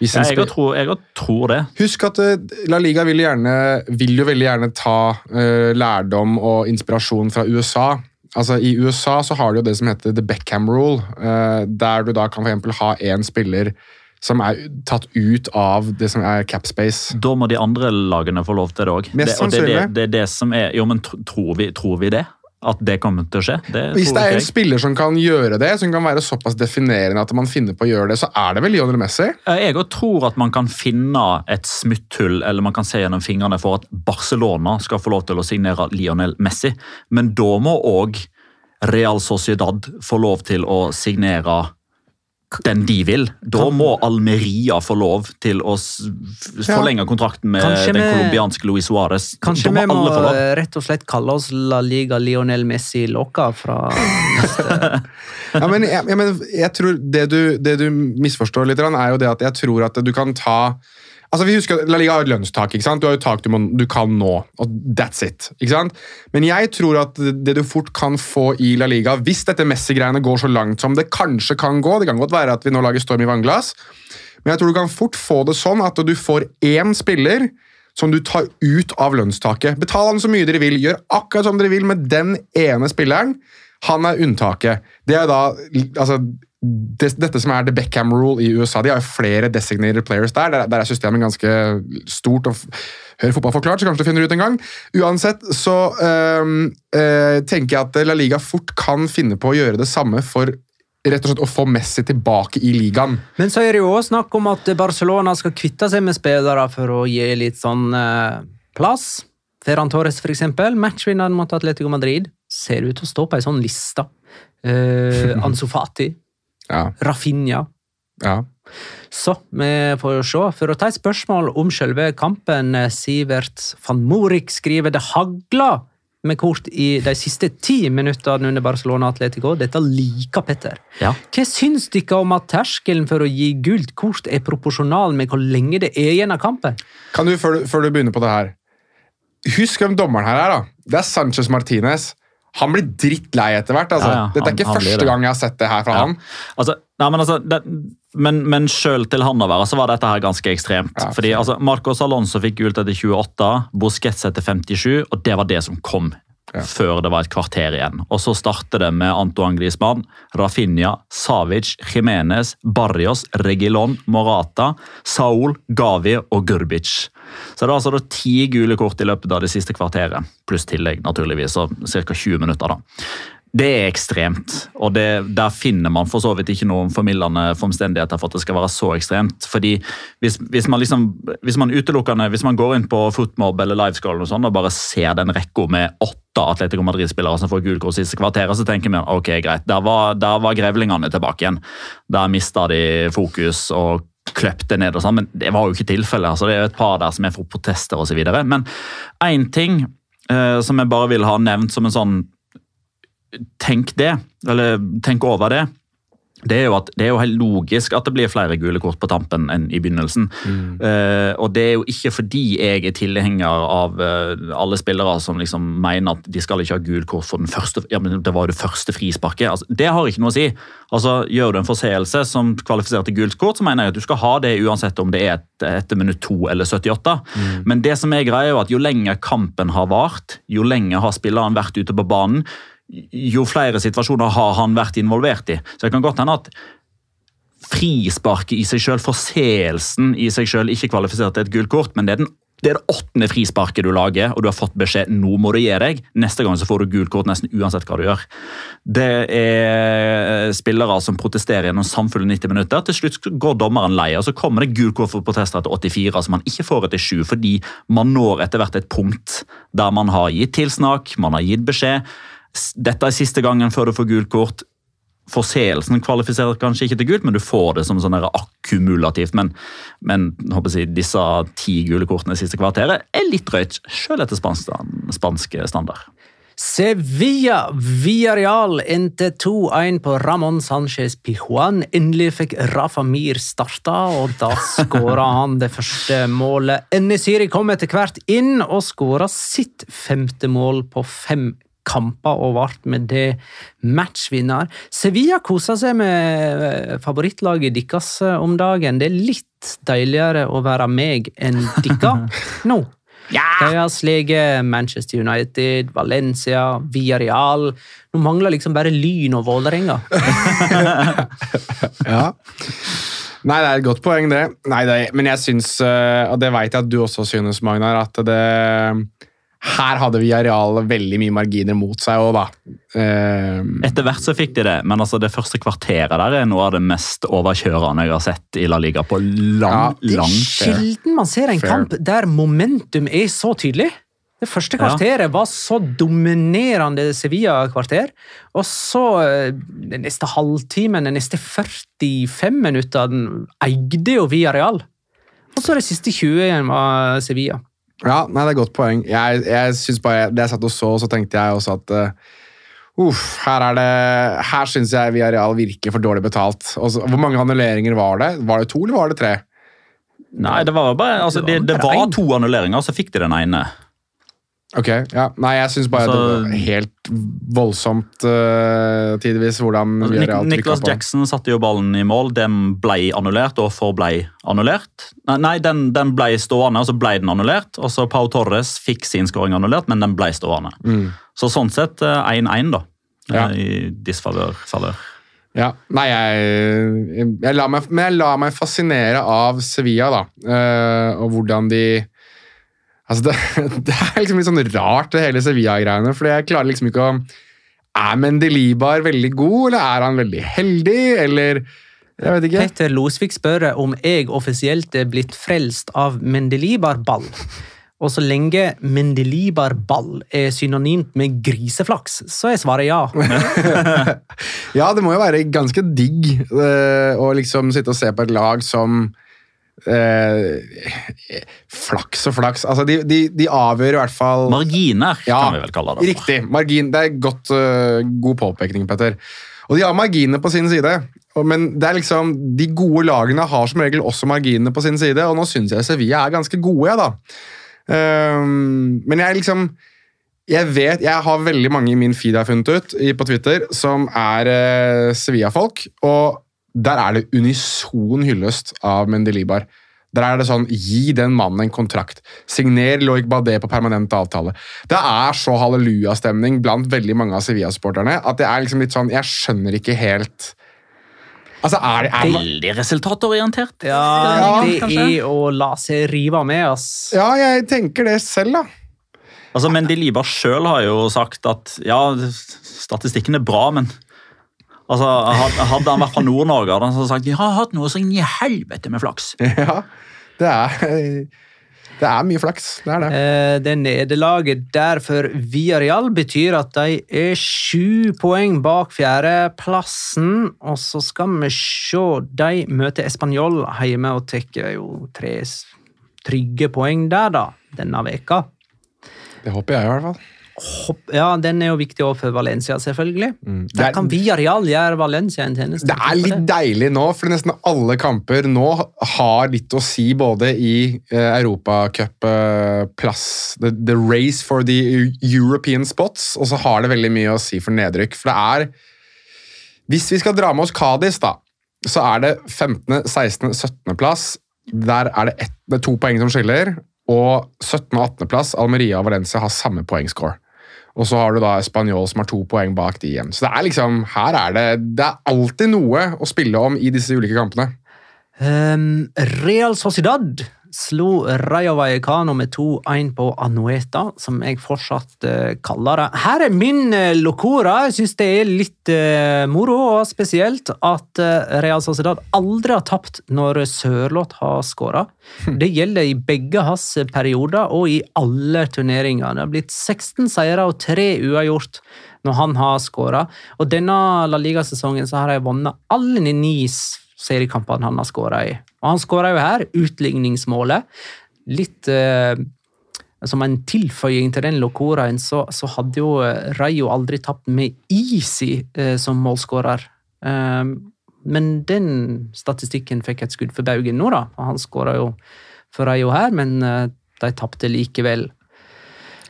Speaker 4: Ja, jeg tror, jeg tror det.
Speaker 3: Husk at eh, La Liga vil, gjerne, vil jo veldig gjerne ta uh, lærdom og inspirasjon fra USA. Altså I USA så har de jo det som heter the Beckham rule, uh, der du da kan for eksempel ha én spiller som er tatt ut av det som er cap space.
Speaker 4: Da må de andre lagene få lov til det òg.
Speaker 3: Mest
Speaker 4: og det, det,
Speaker 3: sannsynlig.
Speaker 4: det det som er Jo, men tror vi, tror vi det? At det kommer til å skje? Det
Speaker 3: Hvis det er en spiller som kan gjøre det, som kan være såpass definerende at man finner på å gjøre det, så er det vel Lionel Messi.
Speaker 4: Eh, Jeg òg tror at man kan finne et smutthull, eller man kan se gjennom fingrene for at Barcelona skal få lov til å signere Lionel Messi. Men da må òg Real Sociedad få lov til å signere den de vil. Da må Almeria få lov til å forlenge kontrakten med
Speaker 1: Kanskje
Speaker 4: den colombianske Luis Suárez.
Speaker 1: Kanskje vi
Speaker 4: må
Speaker 1: eh, rett og slett kalle oss La Liga Lionel Messi Loca fra neste [LAUGHS]
Speaker 3: Ja, men jeg, jeg, men jeg tror det du, det du misforstår litt, er jo det at jeg tror at du kan ta Altså, vi husker La Liga har et lønnstak. ikke sant? Du har jo tak du, må, du kan nå, og that's it. ikke sant? Men jeg tror at det du fort kan få i La Liga, hvis dette Messi-greiene går så langt som det kanskje kan gå Det kan godt være at vi nå lager storm i vannglass, men jeg tror du kan fort få det sånn at du får én spiller som du tar ut av lønnstaket. Betal han så mye dere vil, gjør akkurat som dere vil med den ene spilleren. Han er unntaket. Det er da altså, det, dette som er the Beckham rule i USA. De har jo flere designated players der. Der, der er systemet ganske stort. og Hør fotball forklart, så kanskje du finner ut en gang. Uansett så øh, øh, tenker jeg at La Liga fort kan finne på å gjøre det samme for rett og slett å få Messi tilbake i ligaen.
Speaker 1: Men så er det jo også snakk om at Barcelona skal kvitte seg med spillere for å gi litt sånn øh, plass. Ferran Torres, eksempel. Matchvinneren mot Atletico Madrid ser ut til å stå på ei sånn liste. Uh, [LAUGHS] Ansu Fati,
Speaker 3: Ja,
Speaker 1: Rafinha.
Speaker 3: ja.
Speaker 1: Så vi får jo se. For å ta et spørsmål om selve kampen, eh, Sivert van Morik skriver det hagla med kort i de siste ti minuttene under Barcelona Atletico. Dette liker Petter.
Speaker 4: Ja.
Speaker 1: Hva syns dere om at terskelen for å gi gult kort er proporsjonal med hvor lenge det er igjen av kampen?
Speaker 3: Kan du, før, du, før du begynner på det her Husk hvem dommeren her er, da. Det er Sanchez Martinez. Han blir drittlei etter hvert. altså.
Speaker 4: Ja, ja,
Speaker 3: Dette er ikke
Speaker 4: han
Speaker 3: første
Speaker 4: det.
Speaker 3: gang jeg har sett det her fra
Speaker 4: Ja.
Speaker 3: han.
Speaker 4: Altså, nei, men altså, det, men, men selv til han å være, så var dette her ganske ekstremt.
Speaker 3: Ja,
Speaker 4: Fordi altså, Marcos Alonso fikk gult etter 28, Busquets etter 57, og det var det som kom. Før det var et kvarter igjen. Og så starter det med Antoine Griezmann, Rafinha, Savic, Jimenez, Barrios, Regilon, Morata, Saul, Gavi og Gurbic. Så det er altså ti gule kort i løpet av det siste kvarteret, pluss tillegg naturligvis, så ca. 20 minutter. da. Det er ekstremt, og det, der finner man for så vidt ikke noen formildende omstendigheter for at det skal være så ekstremt. Fordi hvis, hvis man liksom, hvis man utelukkende, hvis man går inn på Footmob eller Livescore og, sånn, og bare ser den rekka med åtte Atletico Madrid-spillere som får gult kort siste kvarteret, så tenker vi ok, greit, der var, der var grevlingene tilbake igjen. Der mista de fokus og kløpte ned og sånn, men det var jo ikke tilfellet. Altså, det er jo et par der som er for protester osv. Men én ting eh, som jeg bare vil ha nevnt som en sånn tenk det, eller tenk over det. Det er, jo at, det er jo helt logisk at det blir flere gule kort på tampen enn i begynnelsen. Eh, og det er jo ikke fordi jeg er tilhenger av uh, alle spillere som liksom mener at de skal ikke ha gult kort for den første, ja, men det var det første frisparket. Altså, det har ikke noe å si. Altså, Gjør du en forseelse som kvalifiserer til gult kort, så mener jeg at du skal ha det uansett om det er et, etter minutt 2 eller 78. Men det som er greia er at jo lenger kampen har vart, jo lenger har spilleren vært ute på banen, jo flere situasjoner har han vært involvert i. Så det kan godt hende at frisparket i seg selv, forseelsen i seg selv, ikke kvalifiserer til et gult kort, men det er, den, det er det åttende frisparket du lager, og du har fått beskjed nå må du gi deg. Neste gang så får du gult kort nesten uansett hva du gjør. Det er spillere som protesterer gjennom samfulle 90 minutter. Til slutt går dommeren lei, og så kommer det gult kort for protester etter 84, som man ikke får etter 7, fordi man når etter hvert et punkt der man har gitt tilsnakk, man har gitt beskjed. Dette er siste gangen før du får gult kort. Forseelsen kvalifiserer kanskje ikke til gult, men du får det som sånn akkumulativt. Men, men jeg, disse ti gule kortene i siste kvarteret er litt drøyt, selv etter spansk, spansk standard.
Speaker 1: Sevilla Villarreal endte 2-1 på Ramón Sánchez Pijuan. Endelig fikk Rafa Mir starta, og da skåra han det første målet. Enesiri kom etter hvert inn og skåra sitt femte mål på fem kamper og ble med det matchvinner. Sevilla koser seg med favorittlaget deres om dagen. Det er litt deiligere å være meg enn dere [LAUGHS] nå. De har sleget Manchester United, Valencia, Villarreal. Nå mangler liksom bare Lyn og Vålerenga. [LAUGHS]
Speaker 3: Ja. Nei, det er et godt poeng, det. Nei, det men jeg syns, eh, og det veit jeg at du også synes, Magnar, at det Her hadde Villarreal veldig mye marginer mot seg òg, da. Eh,
Speaker 4: Etter hvert så fikk de det, men altså det første kvarteret der er noe av det mest overkjørende jeg har sett i La Liga på lang,
Speaker 1: Det er sjelden man ser en
Speaker 3: Fair.
Speaker 1: kamp der momentum er så tydelig. Det første kvarteret var så dominerende Sevilla-kvarter. Og så eh, den neste halvtimen, den neste 45 minuttene, eide jo Villarreal. Og så de siste 20 igjen var Sevilla.
Speaker 3: Ja, nei, det er et godt poeng. Jeg, jeg synes bare, Det jeg satt og så, så tenkte jeg også at uh, uff, her er det, her syns jeg Villarreal virker for dårlig betalt. Også, hvor mange annulleringer var det? Var det to, eller var det tre?
Speaker 4: Nei, det var bare, altså, det, det var to annulleringer, så fikk de den ene.
Speaker 3: Ok, ja. Nei, jeg syns bare
Speaker 4: Altså-
Speaker 3: det var helt voldsomt uh, tidvis hvordan
Speaker 4: Altså, Nik Nicholas. Jackson satte jo ballen i mål. Den ble annullert og forblei annullert. Nei, nei den, den ble stående, og så ble den annullert. Og så Pau Torres fikk sin skåring annullert, men den ble stående.
Speaker 3: Mm.
Speaker 4: Så sånn sett eh, 1-1, da. eh,
Speaker 3: Ja.
Speaker 4: I disfavør. favør.
Speaker 3: Ja, nei, jeg, jeg la meg, Men jeg lar meg fascinere av Sevilla, da. Uh, og hvordan de Altså, det, [LAUGHS] det er liksom litt sånn rart, det hele Sevilla-greiene. For jeg klarer liksom ikke å Er Mendelibar veldig god, eller er han veldig heldig, eller Jeg vet ikke.
Speaker 1: Petter Losvik spør om jeg offisielt er blitt frelst av Mendelibar-ball. Og så lenge Mendelibar-ball er synonymt med griseflaks, så er svaret ja. [LAUGHS]
Speaker 3: Ja, det må jo være ganske digg eh, å liksom sitte og se på et lag som eh, Flaks og flaks. Altså, de, de, de avgjør i hvert fall
Speaker 4: Marginer,
Speaker 3: Ja,
Speaker 4: kan vi vel kalle det.
Speaker 3: Riktig. Margin. Det er godt, uh, god påpekning, Petter. Og de har marginene på sin side. Men det er liksom, de gode lagene har som regel også marginene på sin side, og nå syns jeg Sevilla er ganske gode, jeg, da. Um, men jeg liksom Jeg vet, jeg har veldig mange i min feed jeg har funnet ut i, på Twitter, som er uh, Sevilla-folk, og der er det unison hyllest av Mendelibar. Der er det sånn, Gi den mannen en kontrakt. Signer Loic Badé på permanent avtale. Det er så hallelujastemning blant veldig mange av Sevilla-sporterne at det er liksom litt sånn Jeg skjønner ikke helt Altså, er det er,
Speaker 4: Veldig resultatorientert.
Speaker 1: Ja, det
Speaker 4: kanskje?
Speaker 1: er å la seg rive med, ass.
Speaker 3: Ja, jeg tenker det selv, da.
Speaker 4: Altså, men De Liba sjøl har jo sagt at ja, statistikken er bra, men altså, Hadde han vært fra Nord-Norge, hadde han sagt de har hatt noe så inn i helvete med flaks. [LAUGHS]
Speaker 3: Ja, det er Det er mye flaks. Det er det.
Speaker 1: Eh, Det nederlaget der for Villarreal betyr at de er sju poeng bak fjerdeplassen. Og så skal vi se De møter Español hjemme og tar jo tre trygge poeng der, da, denne veka.
Speaker 3: Det håper jeg, i hvert fall.
Speaker 1: Ja, den er jo viktig også for Valencia, selvfølgelig.
Speaker 3: Det
Speaker 1: Der
Speaker 3: er-
Speaker 1: kan Villarreal gjøre Valencia en tjeneste.
Speaker 3: Det er litt deilig nå, for nesten alle kamper nå har litt å si både i eh, Europacup-plass, the, the race for the European spots, og så har det veldig mye å si for nedrykk. For det er Hvis vi skal dra med oss Kadis, da, så er det 15., 16., 17. plass. Der er det, ett, det er to poeng som skiller. Og 17. og 18. plass, Almeria og Valencia har samme poengscore. Og så har du da Spanjol som har to poeng bak de igjen. Så det er liksom, her er det Det er alltid noe å spille om i disse ulike kampene.
Speaker 1: Um, Real Sociedad slo Rayo Vallecano med 2-1 på Anueta, som jeg fortsatt eh, kaller det. Her er min uh, locora. Jeg syns det er litt eh, moro, og spesielt at eh, Real Sociedad aldri har tapt når Sørloth har skåra. Det gjelder i begge hans perioder og i alle turneringer. Det har blitt 16 seire og 3 uavgjort når han har skåra. Og denne La Liga-sesongen så har de vunnet alle ni seriekampene han har skåra i. Og han skåra jo her utligningsmålet. Litt eh, som en tilføying til den locoraen, så, så hadde jo eh, Rayo aldri tapt med Easy eh, som målskårer. Eh, men den statistikken fikk et skudd for baugen nå, da. Han skåra jo for Rayo her, men eh, de tapte likevel.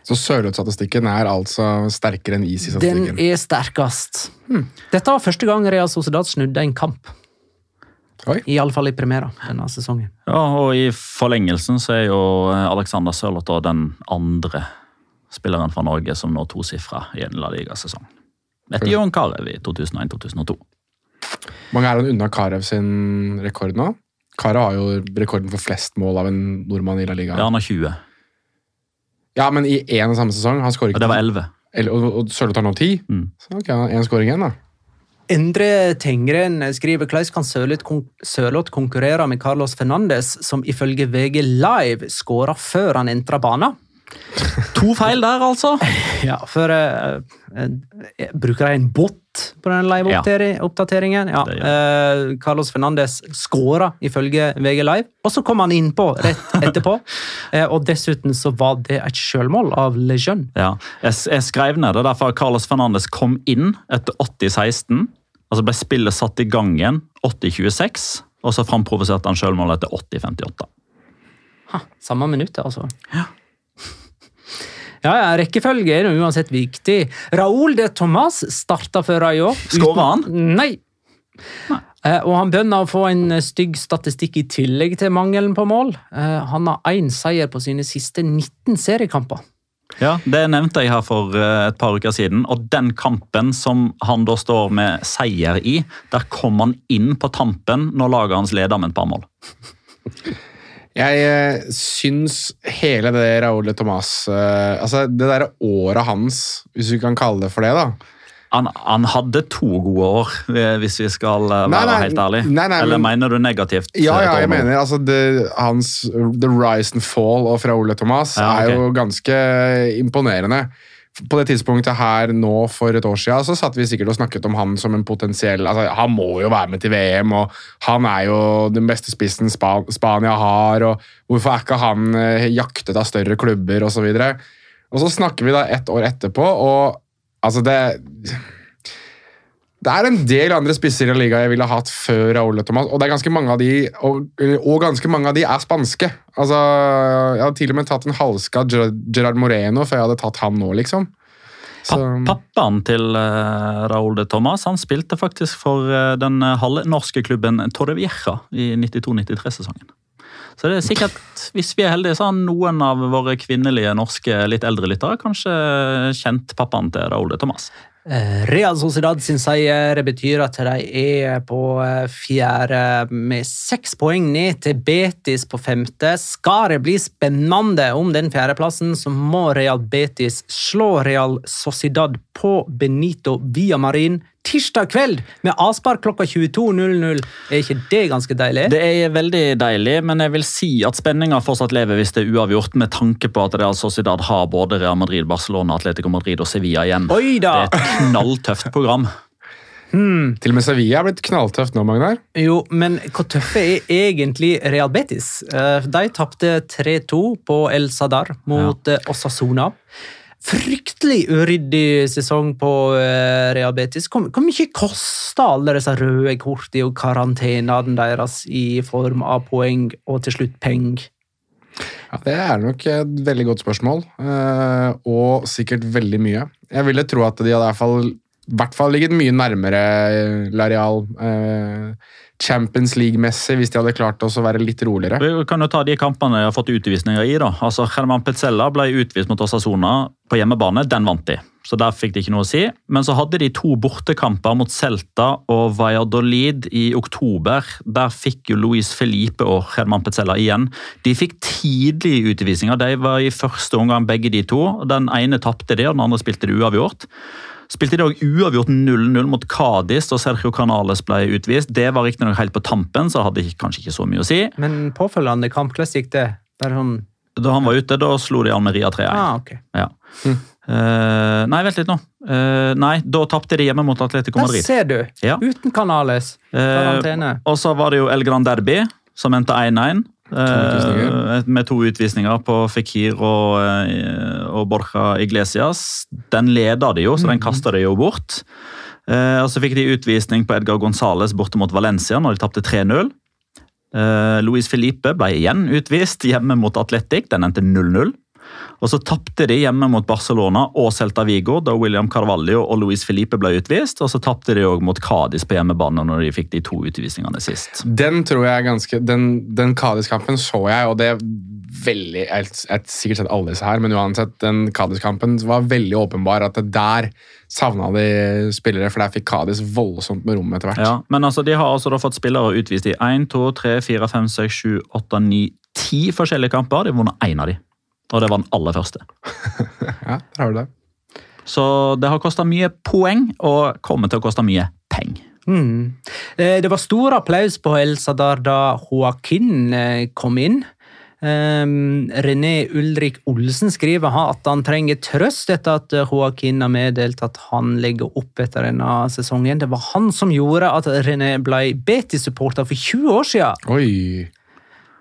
Speaker 3: Så Sørloth-statistikken er altså sterkere enn Easy-statistikken.
Speaker 1: Den er sterkest. Dette var første gang Real Sociedad snudde en kamp. Iallfall i premiera denne sesongen.
Speaker 4: Ja, og i forlengelsen så er jo eh, Alexander Sørloth den andre spilleren fra Norge som når tosifra i en La Liga-sesong. Etter Jon Carew i 2001-2002.
Speaker 3: mange er han unna Karev sin rekord nå? Karev har jo rekorden for flest mål av en nordmann i La Liga.
Speaker 4: Ja, han har 20.
Speaker 3: Ja, men i én og samme sesong. Han skårer ikke.
Speaker 4: Ja, det var 11.
Speaker 3: Og, og Sørloth har nå ti.
Speaker 4: Mm.
Speaker 3: Så ok, én skåring igjen, da.
Speaker 1: Endre Tengren skriver hvordan kan Sørloth kon konkurrere med Carlos Fernandes, som ifølge VG Live skåra før han entra banen?
Speaker 4: To feil der, altså! [LAUGHS]
Speaker 1: Ja, for eh, Bruker de en bot på den live-oppdateringen? Ja.
Speaker 4: ja.
Speaker 1: Uh, Carlos Fernandes skåra ifølge VG Live, og så kom han innpå rett etterpå. uh, [LAUGHS] og dessuten så var det et sjølmål av Lejeune.
Speaker 4: Ja, jeg, jeg skrev ned det derfor Carlos Fernandes kom inn etter 80-16. Altså ble spillet satt i gang igjen 80-26, og så framprovoserte han selvmål etter 80-58.
Speaker 1: Samme minutt, altså. Ja. Ja, Rekkefølge er uansett viktig. Raúl de Thomas starta for Rayo.
Speaker 4: Skåra han?
Speaker 1: Nei. Nei. og han bønner å få en stygg statistikk i tillegg til mangelen på mål. Eh, han har én seier på sine siste 19 seriekamper.
Speaker 4: Ja, Det nevnte jeg her for eh, et par uker siden. Og den kampen som han da står med seier i, der kom han inn på tampen når laget hans leder med et par mål.
Speaker 3: Jeg eh, syns hele det Raúl Thomas eh, Altså, det derre året hans, hvis vi kan kalle det for det, da.
Speaker 4: Han, han hadde to gode år, eh, hvis vi skal være
Speaker 3: Nei, nei,
Speaker 4: helt ærlige.
Speaker 3: nei,
Speaker 4: Eller
Speaker 3: men-
Speaker 4: mener du negativt?
Speaker 3: Ja, ja, jeg mener altså det, hans The Rise and Fall fra Ole de Tomas
Speaker 4: Ja, okay.
Speaker 3: er jo ganske imponerende. På det tidspunktet her nå for et år siden så satt vi sikkert og snakket om han som en potensiell altså Han må jo være med til VM, og han er jo den beste spissen Span Spania har, og hvorfor er ikke han eh, jaktet av større klubber, osv. Og, så og så snakker vi da ett år etterpå, og altså det det er en del andre spisser i liga jeg ville hatt før Raúl de Tomás, og det er ganske mange av de og, og ganske mange av de er spanske. Altså, Jeg hadde til og med tatt en halska Gerard- Moreno før jeg hadde tatt han nå, liksom. Så,
Speaker 4: Pappaen til uh, Raúl de Tomas han spilte faktisk for eh, den eh, halvnorske klubben Torrevieja i 92-93-sesongen. Så det er sikkert, hvis vi er heldige, så har noen av våre kvinnelige norske litt eldre lyttere kanskje kjent pappaen til Raúl de Tomas.
Speaker 1: Eh, Real Sociedad sin seier betyr at de er på eh, fjerde med seks poeng ned til Betis på femte. Skal det bli spennende om den fjerdeplassen, så må Real Betis slå Real Sociedad på Benito Villamarin tirsdag kveld med avspark klokka 22.00. Er ikke det ganske deilig?
Speaker 4: Det er veldig deilig, men jeg vil si at spenninga fortsatt lever hvis det er uavgjort, med tanke på at Real Sociedad har både Real Madrid, Barcelona, Atletico Madrid og Sevilla igjen.
Speaker 1: Oi da!
Speaker 4: Det er et knalltøft program.
Speaker 3: til og med Sevilla er blitt knalltøft nå, Magnar.
Speaker 1: Jo, men hvor tøffe er egentlig Real Betis? Eh, De tapte 3-2 på El Sadar mot ja. Osasuna. Fryktelig uryddig sesong på uh, Real Betis. Hvor, hvor mye kosta alle disse røde kortene og karantenene deres i form av poeng og til slutt penger?
Speaker 3: Ja, Det er nok et veldig godt spørsmål, uh, og sikkert veldig mye. Jeg ville tro at de hadde i hvert fall, i hvert fall ligget mye nærmere Lareal eh, Champions League-messig hvis de hadde klart å være litt roligere.
Speaker 4: Vi kan jo ta de kampene de har fått utvisninger i. da. Altså, Herman Petzella ble utvist mot Osasona på hjemmebane. Den vant de, så der fikk de ikke noe å si. Men så hadde de to bortekamper mot Celta og Valladolid i oktober. Der fikk jo Luis Felipe og Herman Petzella igjen. De fikk tidlige utvisninger. De var i første omgang begge de to. Den ene tapte de, og den andre spilte det uavgjort. Spilte de dag uavgjort 0-0 mot Cádiz, og Sergio Canales ble utvist. Det var riktignok helt på tampen, så hadde kanskje ikke så mye å si.
Speaker 1: Men påfølgende kamp, hvordan gikk det? Der sånn
Speaker 4: Da han var ute, da slo de Almeria 3-1.
Speaker 1: ah, okay.
Speaker 4: Ja. Eh, nei, vent litt nå. Uh, nei, da tapte de hjemme mot Atletico
Speaker 1: Der
Speaker 4: Madrid.
Speaker 1: ser du!
Speaker 4: Ja.
Speaker 1: Uten Canales. Uh,
Speaker 4: og så var det jo El Gran Derby, som endte 1-1. Eh, med to utvisninger på Fikir og, eh, og Borja Iglesias. Den leda de jo, så den kasta de jo bort. Eh, og Så fikk de utvisning på Edgar Gonzales borte mot Valencia når de tapte 3-0. Eh, Luis Felipe ble igjen utvist hjemme mot Atletic. Den endte 0-0. Og Så tapte de hjemme mot Barcelona og Celta Vigo da William Carvalho og Luis Felipe ble utvist. Og så tapte de òg mot Cádiz på hjemmebane når de fikk de to utvisningene sist.
Speaker 3: Den tror jeg ganske Den, den Cádiz-kampen så jeg, og det er veldig jeg har sikkert sett alle disse her, men uansett, den Cádiz-kampen var veldig åpenbar at det der savna de spillere, for der fikk Cádiz voldsomt med rom etter hvert.
Speaker 4: Ja, men altså, de har altså da fått spillere utvist i 1, 2, 3, 4, 5, 6, 7, 8, 9, 10 forskjellige kamper. De har vunnet én av de. Og det var den aller første. [LAUGHS]
Speaker 3: Ja, der har du det.
Speaker 4: Så det har kosta mye poeng, og kommer til å koste mye penger.
Speaker 1: Mm. Eh, Det var stor applaus på El Sadar da Joaquin eh, kom inn. Um, René Ulrik Olsen skriver at han trenger trøst etter at eh, Joaquin har meddelt at han legger opp etter denne sesongen. Det var han som gjorde at René ble Betis-supporter for 20 år siden.
Speaker 3: Oi.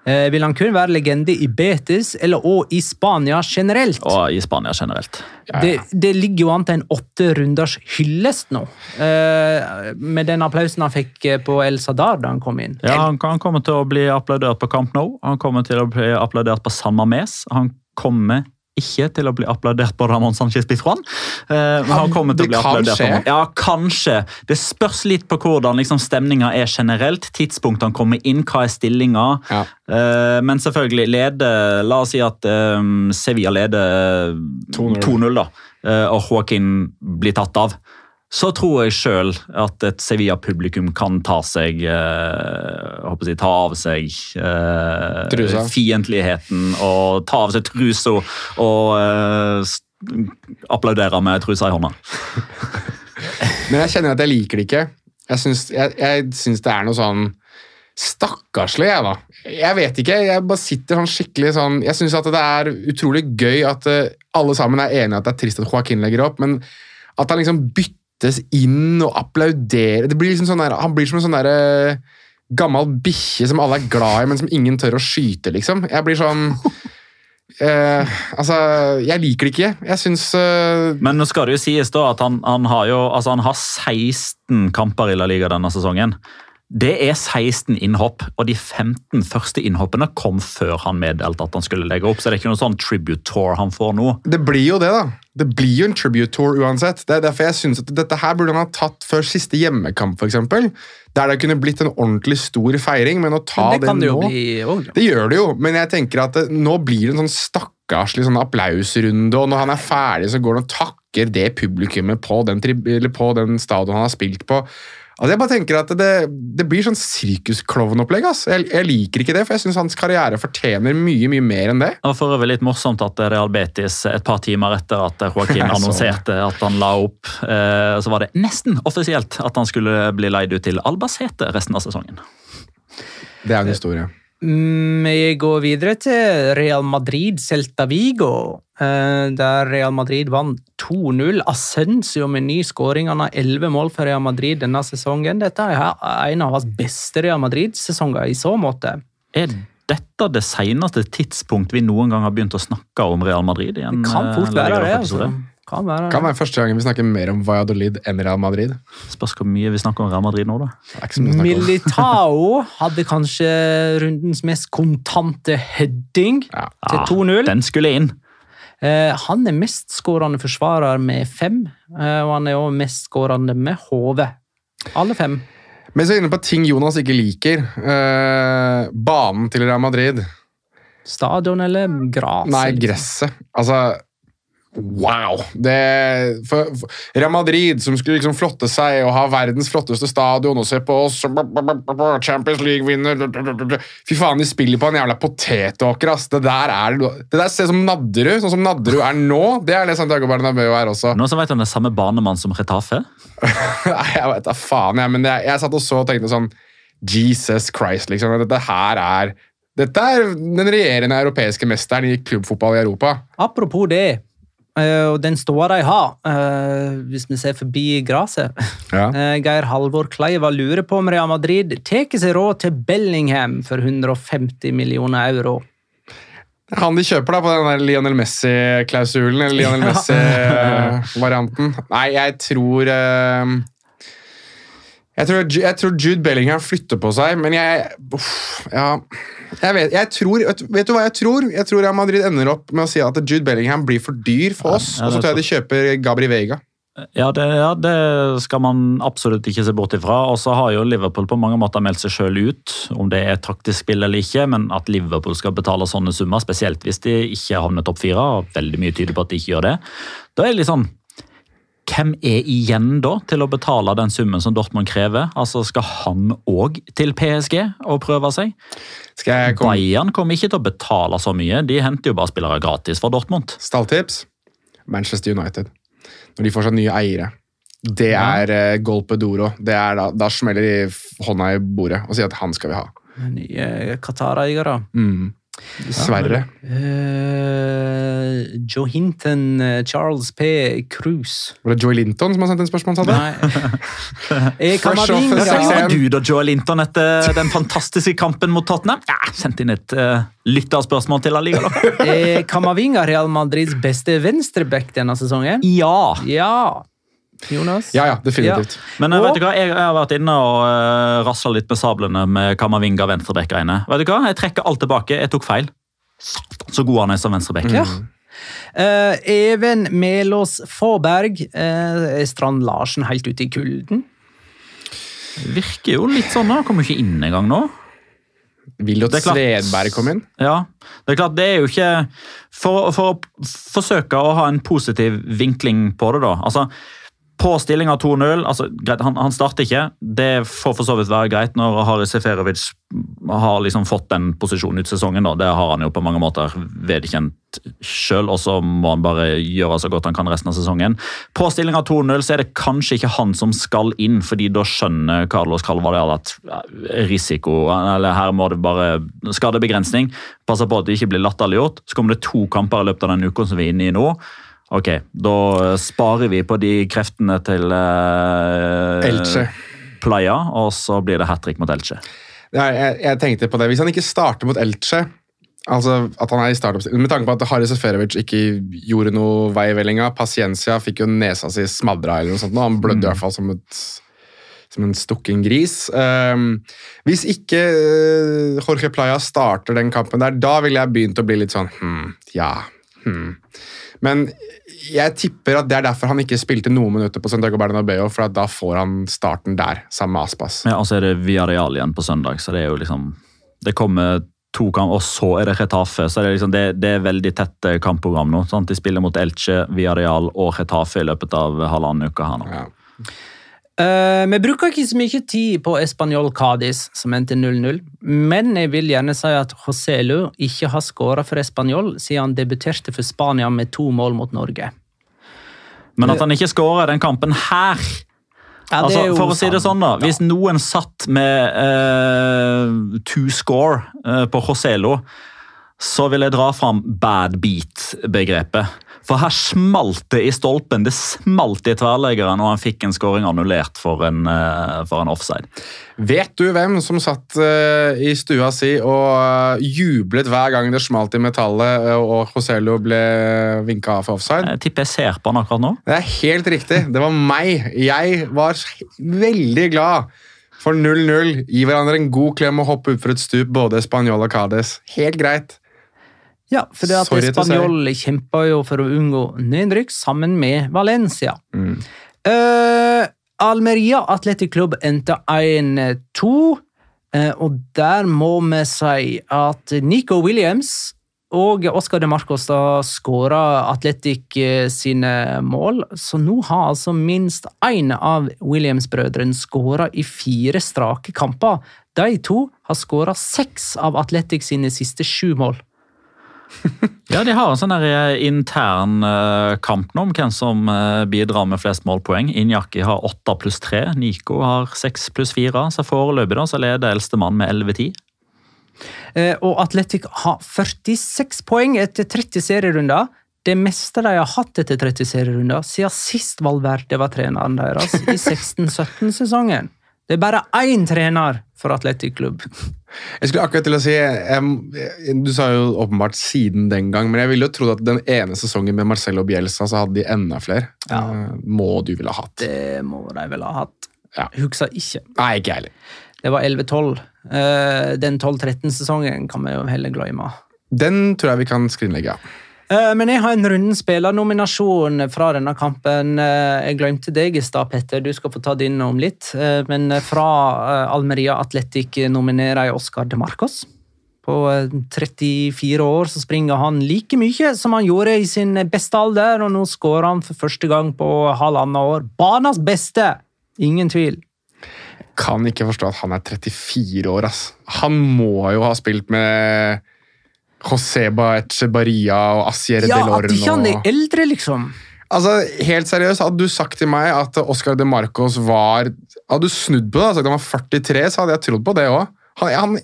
Speaker 1: Eh, vil han kun være legende i Betis eller også i Spania generelt?
Speaker 4: Og i Spania generelt.
Speaker 1: Det, det ligger jo an til en åtte runders hyllest nå, eh, med den applausen han fikk eh, på El Sadar da han kom inn.
Speaker 4: Ja, han, han kommer til å bli applaudert på Camp Nou. Han kommer til å bli applaudert på San Mames. Han kommer ikke til å bli applaudert på Ramón Sánchez Pizjuan. Eh, men har kommet til å bli applaudert
Speaker 3: skje.
Speaker 4: Ja, kanskje. Det spørs litt på hvordan liksom, stemninga er generelt. Tidspunktet han kommer inn, hva er stillinga.
Speaker 3: Ja.
Speaker 4: Eh, men selvfølgelig, lede La oss si at eh, Sevilla leder
Speaker 3: 2-0.
Speaker 4: 2-0, da, eh, og Joaquin blir tatt av. Så tror jeg sjøl at et Sevilla-publikum kan ta seg eh, håper jeg, Ta av seg eh, fiendtligheten og ta av seg trusa og eh, applaudere med trusa i hånda. [LAUGHS]
Speaker 3: Men jeg kjenner at jeg liker det ikke. Jeg syns, jeg, jeg syns det er noe sånn stakkarslig, jeg, da. Jeg vet ikke. Jeg bare sitter sånn skikkelig sånn Jeg syns at det er utrolig gøy at eh, alle sammen er enige at det er trist at Joaquin legger opp, men at han liksom byttes inn og applaudere. det blir liksom sånn der, Han blir som en sånn derre gammel bikkje som alle er glad i, men som ingen tør å skyte, liksom. Jeg blir sånn [LAUGHS] eh, Altså, jeg liker det ikke. Jeg syns eh,
Speaker 4: Men nå skal det jo sies da at han, han, har, jo, altså han har 16 kamper i La Liga denne sesongen. Det er 16 innhopp, og de 15 første innhoppene kom før han meddelte at han skulle legge opp. Så det er ikke noe sånn tribute tour han får nå.
Speaker 3: Det blir jo det, da. Det blir jo en tribute tour uansett. Det er derfor jeg synes at Dette her burde han ha tatt før siste hjemmekamp, f.eks. Der det kunne blitt en ordentlig stor feiring, men å ta
Speaker 1: Men det kan det
Speaker 3: nå
Speaker 1: jo bli.
Speaker 3: Det gjør det jo, men jeg tenker at det, nå blir det en sånn stakkarslig sånn applausrunde, og når han er ferdig, så går han og takker det publikummet på den, på den stadion han har spilt på. Altså jeg bare tenker at Det, det blir sånn sirkusklovnopplegg. ass. Jeg, jeg liker ikke det, for jeg syns hans karriere fortjener mye mye mer enn det.
Speaker 4: Og for øvrig litt morsomt at Real Betis et par timer etter at Joaquin [LAUGHS] annonserte at han la opp, eh, så var det nesten offisielt at han skulle bli leid ut til Albacete resten av sesongen.
Speaker 3: Det er en historie.
Speaker 1: Mm, Vi går videre til Real Madrid Celta Vigo, eh, der Real Madrid vant 2-0. Ascencio med ny skåring. Han har 11 mål for Real Madrid denne sesongen. Dette er en av hans beste Real Madrid-sesonger i så måte.
Speaker 4: Er dette det seneste tidspunkt vi noen gang har begynt å snakke om Real Madrid? igjen?
Speaker 1: Det kan fort
Speaker 4: eh,
Speaker 1: være det. Altså. Kan være
Speaker 3: Kan være første gangen vi snakker mer om Valladolid enn Real Madrid.
Speaker 4: Spørs hvor mye vi snakker om Real Madrid nå, da.
Speaker 1: Militao hadde kanskje rundens mest kontante heading
Speaker 3: Ja.
Speaker 1: til
Speaker 4: Ah,
Speaker 1: 2-0.
Speaker 4: Den skulle inn.
Speaker 1: Eh, han er mestskårende forsvarer med fem, eh, og han er også mestskårende med HV. Alle fem.
Speaker 3: Men så er vi inne på ting Jonas ikke liker. Eh, banen til Real Madrid.
Speaker 1: Stadion eller gras?
Speaker 3: Nei, gresset. Altså Wow! Det, for, for Real Madrid, som skulle liksom flotte seg og ha verdens flotteste stadion og se på oss Champions League-vinner Fy faen, de spiller på en jævla potetåker, ass. Det der er Det der ser ut som Nadderud. Sånn som Nadderud er nå. Det er det Santiago Bernabeu er også.
Speaker 4: Noen som vet om det er samme banemann som Retafe? [LAUGHS]
Speaker 3: Nei, jeg vet da faen, jeg. Men jeg, jeg satt og så og tenkte sånn Jesus Christ, liksom. Dette her er Dette er den regjerende europeiske mesteren i klubbfotball i Europa.
Speaker 1: Apropos det, og den ståa de har, eh, hvis vi ser forbi gresset
Speaker 3: Ja. [LAUGHS]
Speaker 1: eh, Geir Halvor Kleiva lurer på om Real Madrid tar seg råd til Bellingham for 150 millioner euro.
Speaker 3: Han de kjøper da på den der Lionel Messi-klausulen, eller Lionel [LAUGHS] Messi-varianten. Nei, jeg tror eh, jeg tror, jeg tror Jude Bellingham flytter på seg, men jeg uff, Ja, jeg vet jeg tror, vet, du hva jeg tror? Jeg tror Madrid ender opp med å si at Jude Bellingham blir for dyr for oss,
Speaker 4: ja,
Speaker 3: og så tror jeg de kjøper Gabri Vega.
Speaker 4: Ja det, ja, det skal man absolutt ikke se bort ifra. Og så har jo Liverpool på mange måter meldt seg sjøl ut, om det er taktisk spill eller ikke, men at Liverpool skal betale sånne summer, spesielt hvis de ikke havner topp fire, og veldig mye tyder på at de ikke gjør det, da er det litt sånn hvem er igjen da til å betale den summen som Dortmund krever? Altså Skal han òg til PSG og prøve seg?
Speaker 3: Skal jeg komme
Speaker 4: Bayern kommer ikke til å betale så mye. De henter jo bare spillere gratis fra Dortmund.
Speaker 3: Stalltips? Manchester United. Når de får seg nye eiere. Det er uh, golpe doro. Det er da, da smeller de hånda i bordet og sier at han skal vi ha.
Speaker 1: Nye Qatar-eiere.
Speaker 3: Mm. Dessverre.
Speaker 1: Uh, Joe Hinton, eh, Charles P. Cruise.
Speaker 3: Var det Joy Linton som har sendt inn spørsmål? [LAUGHS] sa det?
Speaker 1: Nei.
Speaker 4: Hva du da, Joel Linton, etter den fantastiske kampen mot Tottenham? Ja, Sendt inn et uh, lytterspørsmål til [LAUGHS]
Speaker 1: Er Kamavinga Real Madrids beste venstreback denne sesongen?
Speaker 4: Ja!
Speaker 1: Ja. Jonas?
Speaker 3: Ja, ja, definitivt.
Speaker 4: Men eh,
Speaker 1: Og-
Speaker 4: vet du hva, jeg, jeg har vært inne og uh, rasla litt med sablene med Kamavinga venstrebekk inne. Vet du hva, Jeg trekker alt tilbake. Jeg tok feil. Så god han er som venstrebekk.
Speaker 1: Ja. Uh, Even Melås Fåberg. Uh, er Strand Larsen helt ute i kulden?
Speaker 4: Virker jo litt sånn. da, Kommer ikke inn engang nå.
Speaker 3: Vil du
Speaker 4: Det
Speaker 3: at
Speaker 4: er.
Speaker 3: Svedberg kom inn?
Speaker 4: Ja, det er klart, det er jo ikke For, for å forsøke å ha en positiv vinkling på det, da. altså på stillinga 2-0 altså, han, han starter ikke. Det får for så vidt være greit når Haris Seferovic har liksom fått den posisjonen ut sesongen. Da. Det har han jo på mange måter vedkjent sjøl, og så må han bare gjøre så godt han kan resten av sesongen. På stillinga 2-0 så er det kanskje ikke han som skal inn, fordi da skjønner Carlos Calvadal at risiko Eller her må det bare skadebegrensning. Passer på at det ikke blir latterliggjort. Så kommer det to kamper i løpet av den uka som vi er inne i nå. Ok, da sparer vi på de kreftene til eh,
Speaker 3: Elche.
Speaker 4: Playa, og så blir det hat trick mot Elche.
Speaker 3: Ja, jeg, jeg tenkte på det. Hvis han ikke starter mot Elche Altså at han er i startup Med tanke på at Haris Seferovic ikke gjorde noe vei i vellinga. Paciencia fikk jo nesa si smadra, eller noe sånt. nå. Han blødde i hvert fall som, et, som en stukken gris. Um, hvis ikke uh, Jorge Playa starter den kampen der, da ville jeg begynt å bli litt sånn hm, ja, hm. Men jeg tipper at det er derfor han ikke spilte noen minutter på Santiago Bernabeu, for da får han starten der, sammen med Aspas.
Speaker 4: Ja, Og så er det Villarreal igjen på søndag, så det er jo liksom Det kommer to kamper, og så er det Retafe. Så det er, liksom, det, det er veldig tett eh, kampprogram nå. Sant? De spiller mot Elche, Villarreal og Retafe i løpet av halvannen uke her nå.
Speaker 3: Ja.
Speaker 1: Eh, vi bruker ikke så mye tid på Español Cádiz, som endte 0-0, men jeg vil gjerne si at Joselu ikke har skåra for Español siden han debuterte for Spania med to mål mot Norge.
Speaker 4: Men at han ikke skårer den kampen her
Speaker 1: Ja,
Speaker 4: altså, For å si det sånn, da. Hvis noen satt med uh, to score uh, på Joselo, så vil jeg dra fram bad beat-begrepet. For her smalt det i stolpen. Det smalt i tverrleggeren, og han fikk en skåring annullert for en, eh, for en offside.
Speaker 3: Vet du hvem som satt eh, i stua si og eh, jublet hver gang det smalt i metallet og Joselo ble vinka av for offside?
Speaker 4: Jeg tipper jeg ser på han akkurat nå.
Speaker 3: Det er helt riktig. Det var meg. Jeg var veldig glad for 0-0. Gi hverandre en god klem og hoppe utfor et stup, både Spanjol og Cades. Helt greit.
Speaker 1: Ja, for det at
Speaker 3: Sorry
Speaker 1: Spanjol kjempa jo for å unngå nedrykk sammen med Valencia.
Speaker 3: Mm.
Speaker 1: Uh, Almeria Athletic Club endte 1-2, uh, og der må vi si at Nico Williams og Oscar de Marcos da skåra Atletic eh, sine mål, så nå har altså minst én av Williams-brødrene skåra i fire strake kamper. De to har skåra seks av Atletic sine siste sju mål. [LAUGHS]
Speaker 4: Ja, De har en sånn eh, intern eh, kamp nå om hvem som eh, bidrar med flest målpoeng. Injaki har åtte pluss tre, Nico har seks pluss fire. Så foreløpig da, så leder eldstemann med 11-10.
Speaker 1: Eh, og Atletic har 46 poeng etter 30 serierunder. Det meste de har hatt etter 30 serierunder siden sist Valverde var treneren deres, i 16-17-sesongen. Det er bare én trener for Atletic Klubb.
Speaker 3: Jeg skulle akkurat til å si jeg, Du sa jo åpenbart siden den gang, men jeg ville jo trodd at den ene sesongen med Marcelo Bielsa så hadde de enda flere.
Speaker 1: Ja.
Speaker 3: Eh, Må du ville ha hatt.
Speaker 1: Det må de vel ha hatt.
Speaker 3: Ja.
Speaker 1: Husker ikke.
Speaker 3: Nei, ikke heller.
Speaker 1: Det var 11-12. Eh, Den 12-13-sesongen kan vi jo heller glemme.
Speaker 3: Den tror jeg vi kan skrinlegge. ja.
Speaker 1: Eh, Men jeg har en runden spillernominasjon fra denne kampen. Eh, Jeg glemte deg i stad, Petter. Du skal få ta din om litt. Eh, Men fra Almeria Athletic nominerer jeg Oscar de Marcos. På eh, 34 år så springer han like mye som han gjorde i sin beste alder, og nå skårer han for første gang på halvannet år. Banas beste! Ingen tvil.
Speaker 3: Kan ikke forstå at han er 34 år, ass. Han må jo ha spilt med Joseba Echebarria og Asier
Speaker 1: Ja,
Speaker 3: Delorno.
Speaker 1: at ikke han er eldre, liksom.
Speaker 3: Altså, helt seriøst, Hadde du sagt til meg at Oscar de Marcos var Hadde du snudd på det og sagt han var 43, så hadde jeg trodd på det òg. Han, han,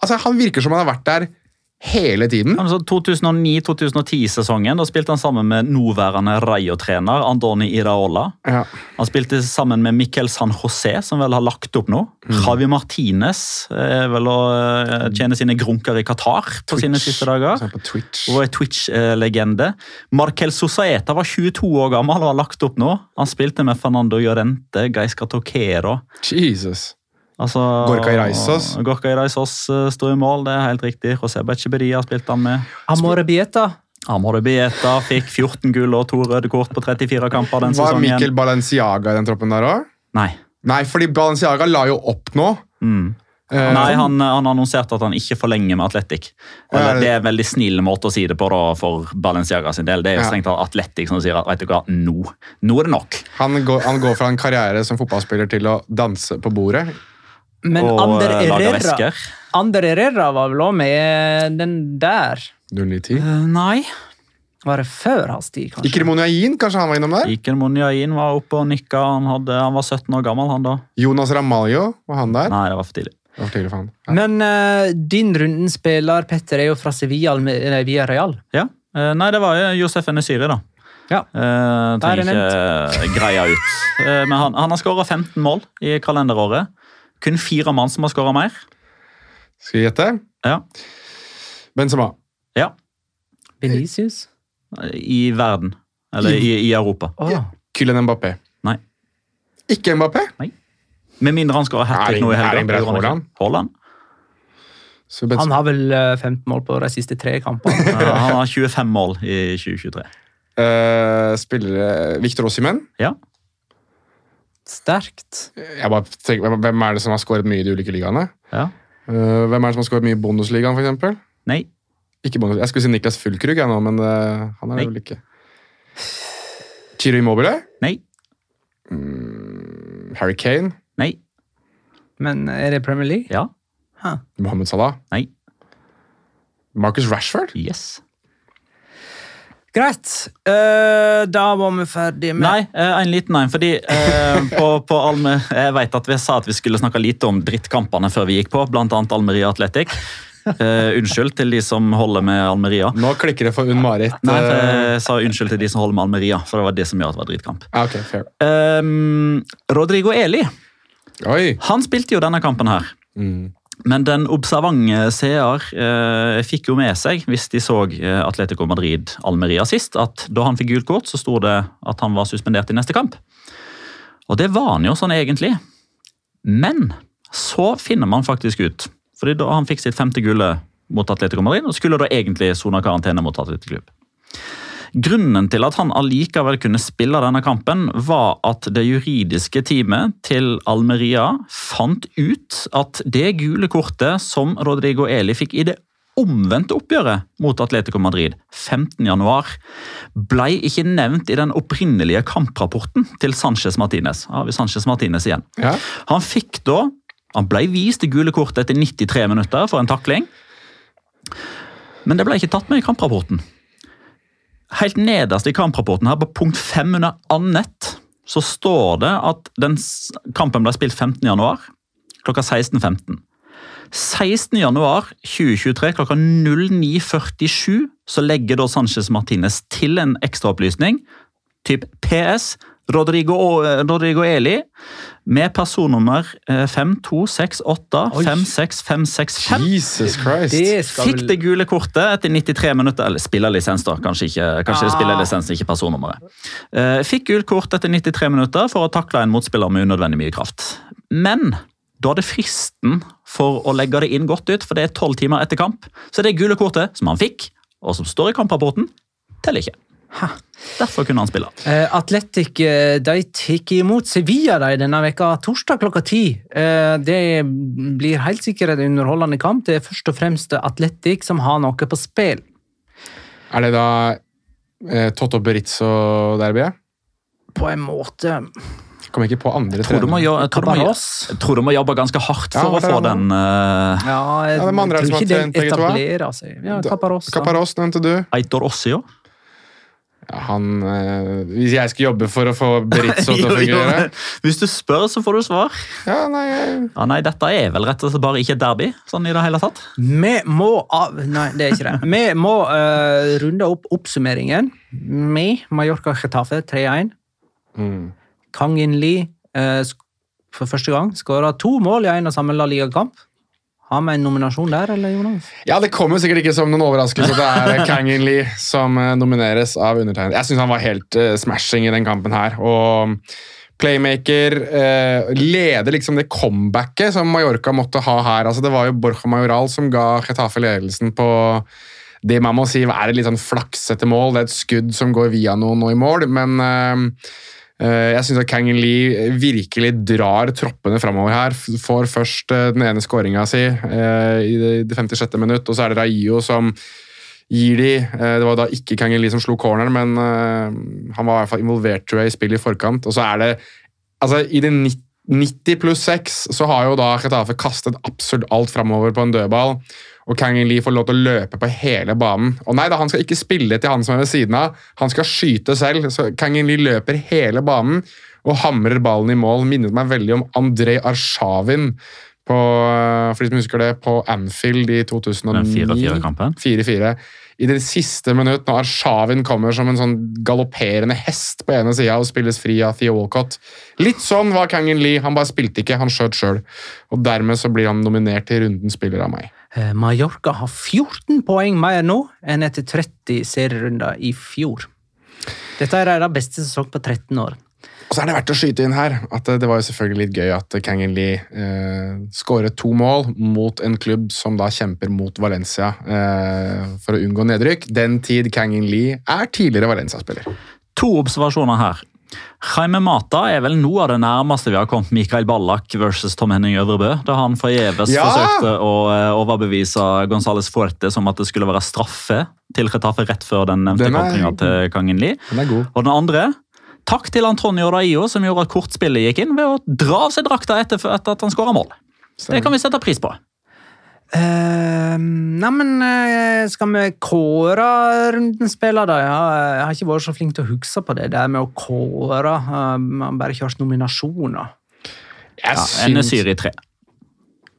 Speaker 3: altså, han virker som han har vært der hele tiden.
Speaker 4: Altså 2009-2010-sesongen da spilte han sammen med nåværende Rayo-trener Andoni Iraola.
Speaker 3: Ja.
Speaker 4: Han spilte sammen med Miquel San José, som vel har lagt opp nå. Javi Martinez er vel å eh, tjene sine grunker i Qatar på sine siste dager.
Speaker 3: Twitch.
Speaker 4: Og er Twitch-legende. Markel Sosaeta var 22 år gammel og har lagt opp nå. Han spilte med Fernando Llorente, Gaisca Toquero.
Speaker 3: Jesus.
Speaker 4: Altså,
Speaker 3: Gorka Iraizos.
Speaker 4: Gorka Iraizos eh, sto i mål, det er helt riktig. José Becheberia spilte han med.
Speaker 1: Amore Bieta.
Speaker 4: Amore Bieta fikk 14 gull og to røde kort på 34 kamper den
Speaker 3: Var
Speaker 4: sesongen.
Speaker 3: Mikkel Balenciaga i den troppen der òg?
Speaker 4: Nei.
Speaker 3: Nei, fordi Balenciaga la jo opp nå.
Speaker 4: Mm.
Speaker 3: Eh,
Speaker 4: Nei, han, han annonserte at han ikke forlenger med Atletic.
Speaker 3: Det-
Speaker 4: det er en veldig snill måte å si det på da, for Balenciaga sin del. Det er jo strengt tatt Atletic som sier at vet du hva, nå, nå er det nok.
Speaker 3: Han går, han går fra en karriere som fotballspiller til å danse på bordet.
Speaker 1: Men
Speaker 4: og
Speaker 1: Ander
Speaker 4: eh,
Speaker 1: Herrera. Ander Herrera var vel òg med den der.
Speaker 3: 0910.
Speaker 4: Uh, Nei.
Speaker 1: Var det før hans tid, kanskje?
Speaker 3: Iker kanskje han var innom der?
Speaker 4: Iken Monjain var oppe og nikka. Han, hadde, han var 17 år gammel, han da.
Speaker 3: Jonas Ramaljo, var han der?
Speaker 4: Nei, det var for tidlig.
Speaker 3: Det var tidlig for han. Ja.
Speaker 1: Men uh, din runden spiller, Petter, er jo fra Sevilla nei, via Real.
Speaker 4: Ja. Uh, Nei, det var jo Josef Enesiri, da.
Speaker 1: Ja.
Speaker 4: Uh,
Speaker 1: Der er
Speaker 4: trenger ikke eh, greia ut. Eh, men han, han har skåra 15 mål i kalenderåret. Kun fire mann som har skåra mer.
Speaker 3: Skal vi gjette?
Speaker 4: Ja.
Speaker 3: Benzema.
Speaker 4: ja.
Speaker 1: Benicius.
Speaker 4: I verden. Eller i, i Europa.
Speaker 1: Oh.
Speaker 3: Ja. Kylen Mbappé.
Speaker 4: Nei.
Speaker 3: Ikke Mbappé? Nei.
Speaker 4: Med mindre han skårer hat trick nå i helga.
Speaker 3: Haaland.
Speaker 4: Haaland?
Speaker 1: Han har vel eh, 15 mål på de siste tre kampene. [LAUGHS]
Speaker 4: Ja, han har 25 mål i 2023.
Speaker 3: Uh, spiller Victor Osimhen.
Speaker 4: Ja.
Speaker 1: Sterkt.
Speaker 3: Jeg bare tenker, hvem- er det som har skåret mye i de ulike ligaene?
Speaker 4: ja.
Speaker 3: Eh, hvem er det som har skåret mye i Bundesligaen, eksempel?
Speaker 4: Nei.
Speaker 3: Ikke Bundes Jeg skulle si Niklas Fullkrug, jeg nå, men eh, han er
Speaker 4: Nei.
Speaker 3: det vel ikke. Chiro Immobile?
Speaker 4: Nei.
Speaker 3: Harry Kane?
Speaker 4: Nei.
Speaker 1: Men er det Premier League?
Speaker 4: Ja.
Speaker 3: Mohammed Salah?
Speaker 4: Nei.
Speaker 3: Marcus Rashford?
Speaker 4: Yes.
Speaker 1: Greit. Uh, da var vi ferdig med
Speaker 4: Nei, uh, en liten en. Fordi uh, på, på Alme, Jeg vet at vi sa at vi skulle snakke lite om drittkampene før vi gikk på, bl.a. Almeria Athletic. Eh, unnskyld til de som holder med Almeria.
Speaker 3: Nå klikker det for Unn-Marit.
Speaker 4: Nei, for jeg sa unnskyld til de som holder med Almeria, for det var det som gjør at det var drittkamp.
Speaker 3: Okay, ok, fair.
Speaker 4: Um, Rodrigo Eli
Speaker 3: Oi!
Speaker 4: han spilte jo denne kampen her.
Speaker 3: Mm.
Speaker 4: Men den observante seer eh, fikk jo med seg, hvis de så eh, Atletico Madrid-Almeria sist, at da han fikk gult kort, så sto det at han var suspendert i neste kamp. Og det var han jo sånn egentlig. Men så finner man faktisk ut, fordi da han fikk sitt femte gullet mot Atletico Madrid, og skulle da egentlig sone karantene mot Atletico Klubb. Grunnen til at han allikevel kunne spille denne kampen, var at det juridiske teamet til Almeria fant ut at det gule kortet som Rodrigo Eli fikk i det omvendte oppgjøret mot Atletico Madrid 15.1, ble ikke nevnt i den opprinnelige kamprapporten til Sanchez Martinez. Har vi Sanchez Martinez igjen.
Speaker 3: Ja.
Speaker 4: Han fikk da Han ble vist det gule kortet etter 93 minutter for en takling. Men det ble ikke tatt med i kamprapporten. Helt nederst i kamprapporten her, på punkt 5 under annet, så står det at den kampen ble spilt 15. januar klokka 16.15. 16. januar 2023 klokka 09.47 så legger da Sanchez Martinez til en ekstraopplysning. Typ PS. Rodrigo, Rodrigo Eli med personnummer eh, 526856565.
Speaker 3: Jesus Christ.
Speaker 4: Fikk det gule kortet etter 93 minutter, eller spillerlisens, da. Kanskje ikke kanskje det
Speaker 1: Ah.
Speaker 4: spillerlisensen, ikke personnummeret. Eh, Fikk gult kort etter 93 minutter for å takle en motspiller med unødvendig mye kraft. Men da er det fristen for å legge det inn godt ut, for det er tolv timer etter kamp. Så det gule kortet som han fikk, og som står i kamprapporten, teller ikke. Derfor kunne han spille.
Speaker 1: Uh, Atletic uh, de tar imot Sevilla de denne veka, torsdag klokka ti. Eh, det blir helt sikkert en underholdende kamp. Det er først og fremst Atletic som har noe på spill.
Speaker 3: Er det da uh, Totto Berizzo-derbyet?
Speaker 1: På en måte
Speaker 3: Kommer ikke på andre
Speaker 4: Jeg tror du må, gjøre- tror du må, tror du må jobbe ganske hardt for
Speaker 3: ja,
Speaker 4: å
Speaker 3: det
Speaker 4: få den uh,
Speaker 1: Ja, jeg
Speaker 3: Ja, hvem andre er
Speaker 1: tror ikke
Speaker 3: da?
Speaker 1: etablerer seg. Ja,
Speaker 3: Caparos nevnte du.
Speaker 4: Eitor Ossio.
Speaker 3: Ja, han, eh, hvis jeg skulle jobbe for å få Berizzo [LAUGHS] til å fungere
Speaker 4: Hvis du spør, så får du svar.
Speaker 3: Ja, nei, jeg-
Speaker 4: Ja, nei, Dette er vel rett og slett bare ikke et derby. sånn i det hele tatt.
Speaker 1: Vi må av... Nei, det er ikke det. Vi må eh, runde opp oppsummeringen med Mallorca-Chetafe 3-1.
Speaker 3: mm.
Speaker 1: Kang In Lee eh, for første gang skåra to mål i en og samme La Liga-kamp. Har vi en nominasjon der, eller Jonas?
Speaker 3: Ja, Det kommer sikkert ikke som noen overraskelse at det er [LAUGHS] Kangin Lee som eh, nomineres av undertegnet. Jeg syns han var helt uh, smashing i den kampen her. Og Playmaker eh, leder liksom det comebacket som Mallorca måtte ha her. Altså, det var jo Borja Majoral som ga Getafe ledelsen på det man må si er et litt sånn flaksete mål. Det er et skudd som går via noen og i mål, men eh, jeg syns Kang Lee virkelig drar troppene framover her. Får først eh, den ene skåringa si eh, i det, det 56. minutt, og så er det Raio som gir de eh, Det var da ikke Kang Lee som slo corner, men eh, han var i hvert fall involvert i spillet i forkant. Og så er det altså I det 90 90 pluss 6 så har jo da Getafe kastet absolutt alt framover på en dødball. Og Kang In Lee får lov til å løpe på hele banen. Og nei da, Han skal ikke spille til han som er ved siden av, han skal skyte selv. Så Kang In Lee løper hele banen og hamrer ballen i mål. Minnet meg veldig om Andrej Arshavin på, for de som husker det, på Anfield i 2009.
Speaker 4: Den 4-4-kampen.
Speaker 3: 4-4. I det siste minutt, når Arshavin kommer som en sånn galopperende hest på ene sida og spilles fri av Theo Walcott. Litt sånn var Kangin Lee. Han bare spilte ikke, han skjøt sjøl. Og dermed så blir han nominert til rundens spiller av meg.
Speaker 1: Eh, Mallorca har 14 poeng mer nå enn etter 30 serierunder i fjor. Dette er deres beste sesong på 13 år.
Speaker 3: Og så er det verdt å skyte inn her at eh, det var jo selvfølgelig litt gøy at Kangin Lee eh, skåret to mål mot en klubb som da kjemper mot Valencia eh, for å unngå nedrykk. Den tid Kangin Lee er tidligere Valencia-spiller.
Speaker 4: To observasjoner her. Jaime Mata er vel noe av det nærmeste vi har kommet Mikael Ballack versus Tom Henning Øvrebø. Da han forgjeves
Speaker 3: Ja!
Speaker 4: forsøkte å eh, overbevise Gonzales Fuerte som at det skulle være straffe til Retafe rett før den nevnte kontringa til Kang In Lee.
Speaker 3: Den er god.
Speaker 4: Og den andre Takk til Antonio Daio, som gjorde at kortspillet gikk inn ved å dra av seg drakta etter, etter at han skåra mål. Det kan vi sette pris på.
Speaker 1: Uh, Neimen, uh, skal vi kåre rundens spiller, da? Jeg har, jeg har ikke vært så flink til å huske på det der med å kåre. Uh, man bare kjørt nominasjoner.
Speaker 3: Jeg
Speaker 4: Ja,
Speaker 3: syns-
Speaker 4: Nesyri 3.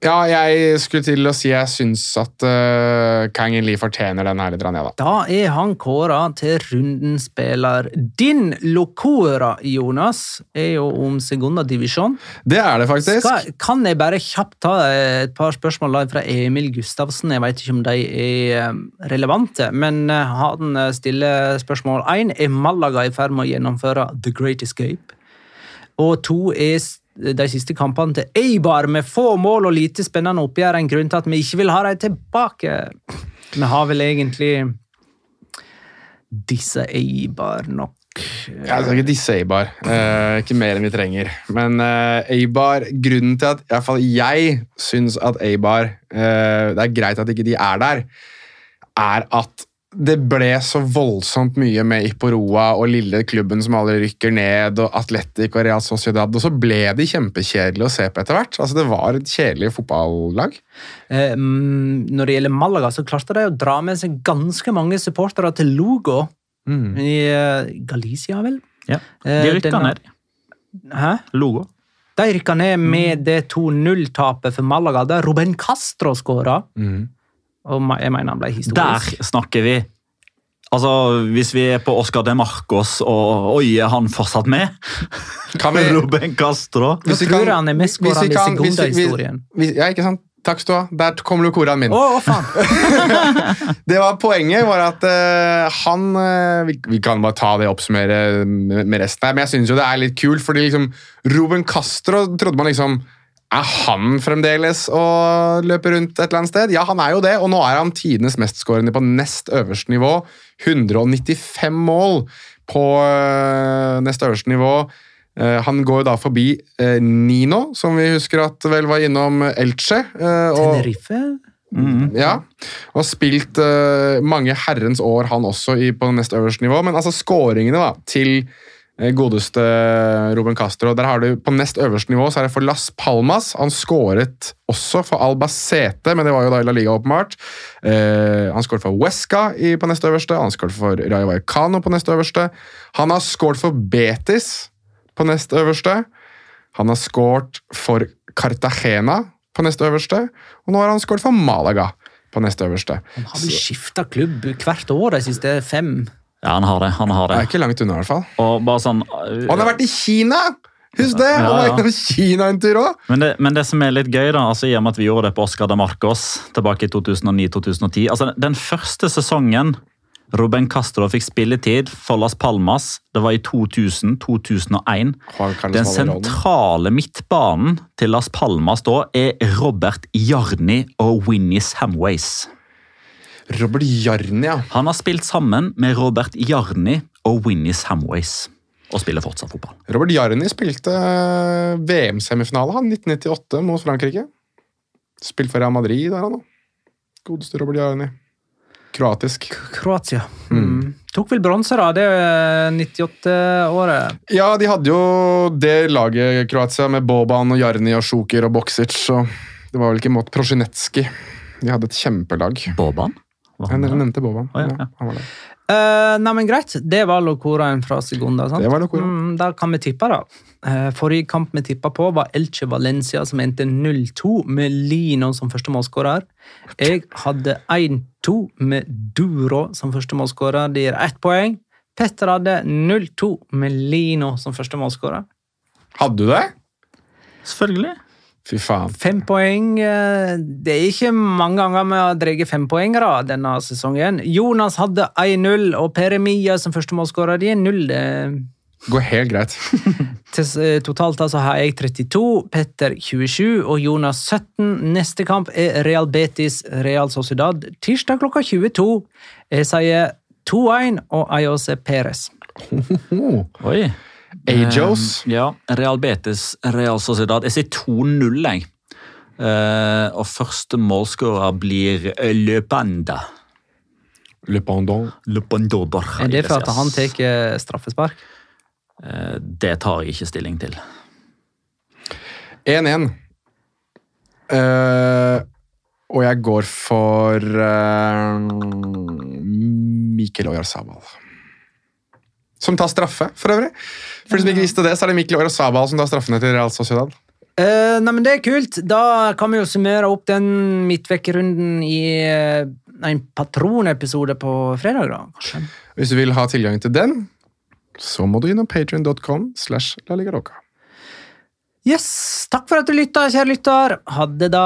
Speaker 3: Ja, jeg skulle til å si jeg syns at uh, Kang In Lee fortjener den her litt, ja, da.
Speaker 1: Da er han kåra til rundens spiller. Din locora, Jonas, er jo om sekundadivisjon.
Speaker 3: Det er det faktisk.
Speaker 1: Skal, kan jeg bare kjapt ta et par spørsmål fra Emil Gustavsen? Jeg vet ikke om de er eh, relevante, men eh, han stiller spørsmål én. Er Malaga i ferd med å gjennomføre The Great Escape? Og to er de siste kampene til Eibar med få mål og lite spennende oppgjør en grunn til at vi ikke vil ha dem tilbake. Vi har vel egentlig disse Eibar nok.
Speaker 3: Jeg skal ikke disse Eibar. Eh, ikke mer enn vi trenger. Men eh, Eibar, grunnen til at i hvert fall jeg syns at Eibar eh, Det er greit at ikke de er der, er at det ble så voldsomt mye med Iporoa og lille klubben som alle rykker ned, og Atletic og Real Sociedad, og så ble de kjempekjedelige å se på etter hvert. Altså, det var et kjedelig fotballag.
Speaker 1: Eh, mm, når det gjelder Malaga, så klarte de å dra med seg ganske mange supportere til Lugo mm. i uh, Galicia, vel?
Speaker 4: Ja, De eh, rykka ned.
Speaker 1: Hæ?
Speaker 4: Logo.
Speaker 1: De rykka ned med mm. det 2-0-tapet for Malaga, der Ruben Castro skåra. Mm. Og jeg mener han ble historisk.
Speaker 4: Der snakker vi! Altså, Hvis vi er på Oscar de Marcos, og oi, er han fortsatt med? Kan vi, [LAUGHS] Ruben Castro?
Speaker 1: Hvis vi tror han er mest skårende i Segunda-historien.
Speaker 3: Ja, ikke sant? Takk skal du ha. Der kommer koraen min.
Speaker 1: Oh, faen. [LAUGHS]
Speaker 3: det var Poenget var at uh, han uh, vi, vi, kan bare ta det og oppsummere med, med resten her, men jeg syns jo det er litt kult, fordi liksom Ruben Castro trodde man liksom er han fremdeles å løpe rundt et eller annet sted? Ja, han er jo det, og nå er han tidenes mestskårende på nest øverste nivå. 195 mål på uh, nest øverste nivå. Uh, han går jo da forbi uh, Nino, som vi husker at vel var innom Elche.
Speaker 1: Tenerife?
Speaker 3: Mm, ja, og spilt mange herrens år, han også, på nest øverste nivå. Men altså, skåringene da, til Eh, godeste Ruben Castro. Der har du På nest øverste nivå så er det for Las Palmas. Han skåret også for Albacete, men det var jo da i La Liga, åpenbart. Eh, han skåret for Huesca i, på nest øverste, han skåret for Rayo Vallecano på nest øverste. Han har skåret for Betis på nest øverste. Han har skåret for Cartagena på nest øverste, og nå har han skåret for Malaga på nest øverste.
Speaker 1: Han har vel skifta klubb hvert år de siste fem
Speaker 4: ja, han har det. han har det.
Speaker 3: Det er ikke langt unna, i hvert fall.
Speaker 4: Og bare sånn... Uh,
Speaker 3: han har vært i Kina! Husk det! Han har vært i Kina en tur òg!
Speaker 4: Men, men, det som er litt gøy, da, altså i og med at vi gjorde det på Oscar de Marcos tilbake i 2009-2010 altså Den første sesongen Ruben Castro fikk spilletid for Las Palmas. Det var i 2000-2001. Den sentrale midtbanen til Las Palmas da er Robert Jarni og Winnie Samways.
Speaker 3: Robert Jarni, ja.
Speaker 4: Han har spilt sammen med Robert Jarni og Winnie Samways. Og spiller fortsatt fotball.
Speaker 3: Robert Jarni spilte eh, VM-semifinale 1998 mot Frankrike. Spilt for Real Madrid der, han òg. Godeste Robert Jarni. Kroatisk.
Speaker 1: Kroatia. Mm. mm. Tok vel bronse, da. Det er 98-året.
Speaker 3: Ja, de hadde jo det laget, Kroatia, med Boban og Jarni og Sjoker og Boksic. Så det var vel ikke mot Prosjinetskij. De hadde et kjempelag.
Speaker 4: Boban?
Speaker 3: Jeg nevnte Boban. Oh, ja, ja. han.
Speaker 1: Uh, nei, men Greit, det var locoraen fra Segunda. sant?
Speaker 3: Det var locora.
Speaker 1: Mm, da kan vi tippe, da. Uh, forrige kamp vi tippa på, var Elche Valencia, som endte 0-2, med Lino som første målskårer. Jeg hadde 1-2 med Duro som første målskårer. Det gir ett poeng. Petter hadde 0-2 med Lino som første målskårer.
Speaker 3: Hadde du det?
Speaker 4: Selvfølgelig.
Speaker 3: Fy faen.
Speaker 1: Fem poeng. Eh, det er ikke mange ganger vi har dreget fempoengere denne sesongen. Jonas hadde 1-0, og Per Emilia som førstemålsskårer. De er. Det
Speaker 3: går helt greit. [LAUGHS]
Speaker 1: Eh, totalt altså har jeg 32, Petter 27 og Jonas 17. Neste kamp er Real Betis Real Sociedad tirsdag klokka 22. Jeg sier 2-1 og Ayose Perez.
Speaker 4: Oi.
Speaker 3: Ajos.
Speaker 4: Um, ja, Real Betis, Real Sociedad. Jeg sier 2-0, jeg. Uh, og første målskårer blir Le Panda.
Speaker 3: Le Pendant.
Speaker 4: Le Pendodor.
Speaker 1: Er det for at han tar eh, straffespark?
Speaker 4: Uh, det tar jeg ikke stilling til.
Speaker 3: 1-1. Uh, og jeg går for Mikkel Oyarzabal. Som tar straffe, for øvrig. For de som ikke visste det, så er det Mikkel Orazabal som tar straffene til Real Sociedad.
Speaker 1: Uh, nei, men Det er kult. Da kan vi jo summere opp den midtvekkerunden i uh, en patronepisode på fredag, da, kanskje.
Speaker 3: Hvis du vil ha tilgang til den, så må du innom patrion.com slash.
Speaker 1: Yes, Takk for at du lytta, kjære lytter. Ha det, da.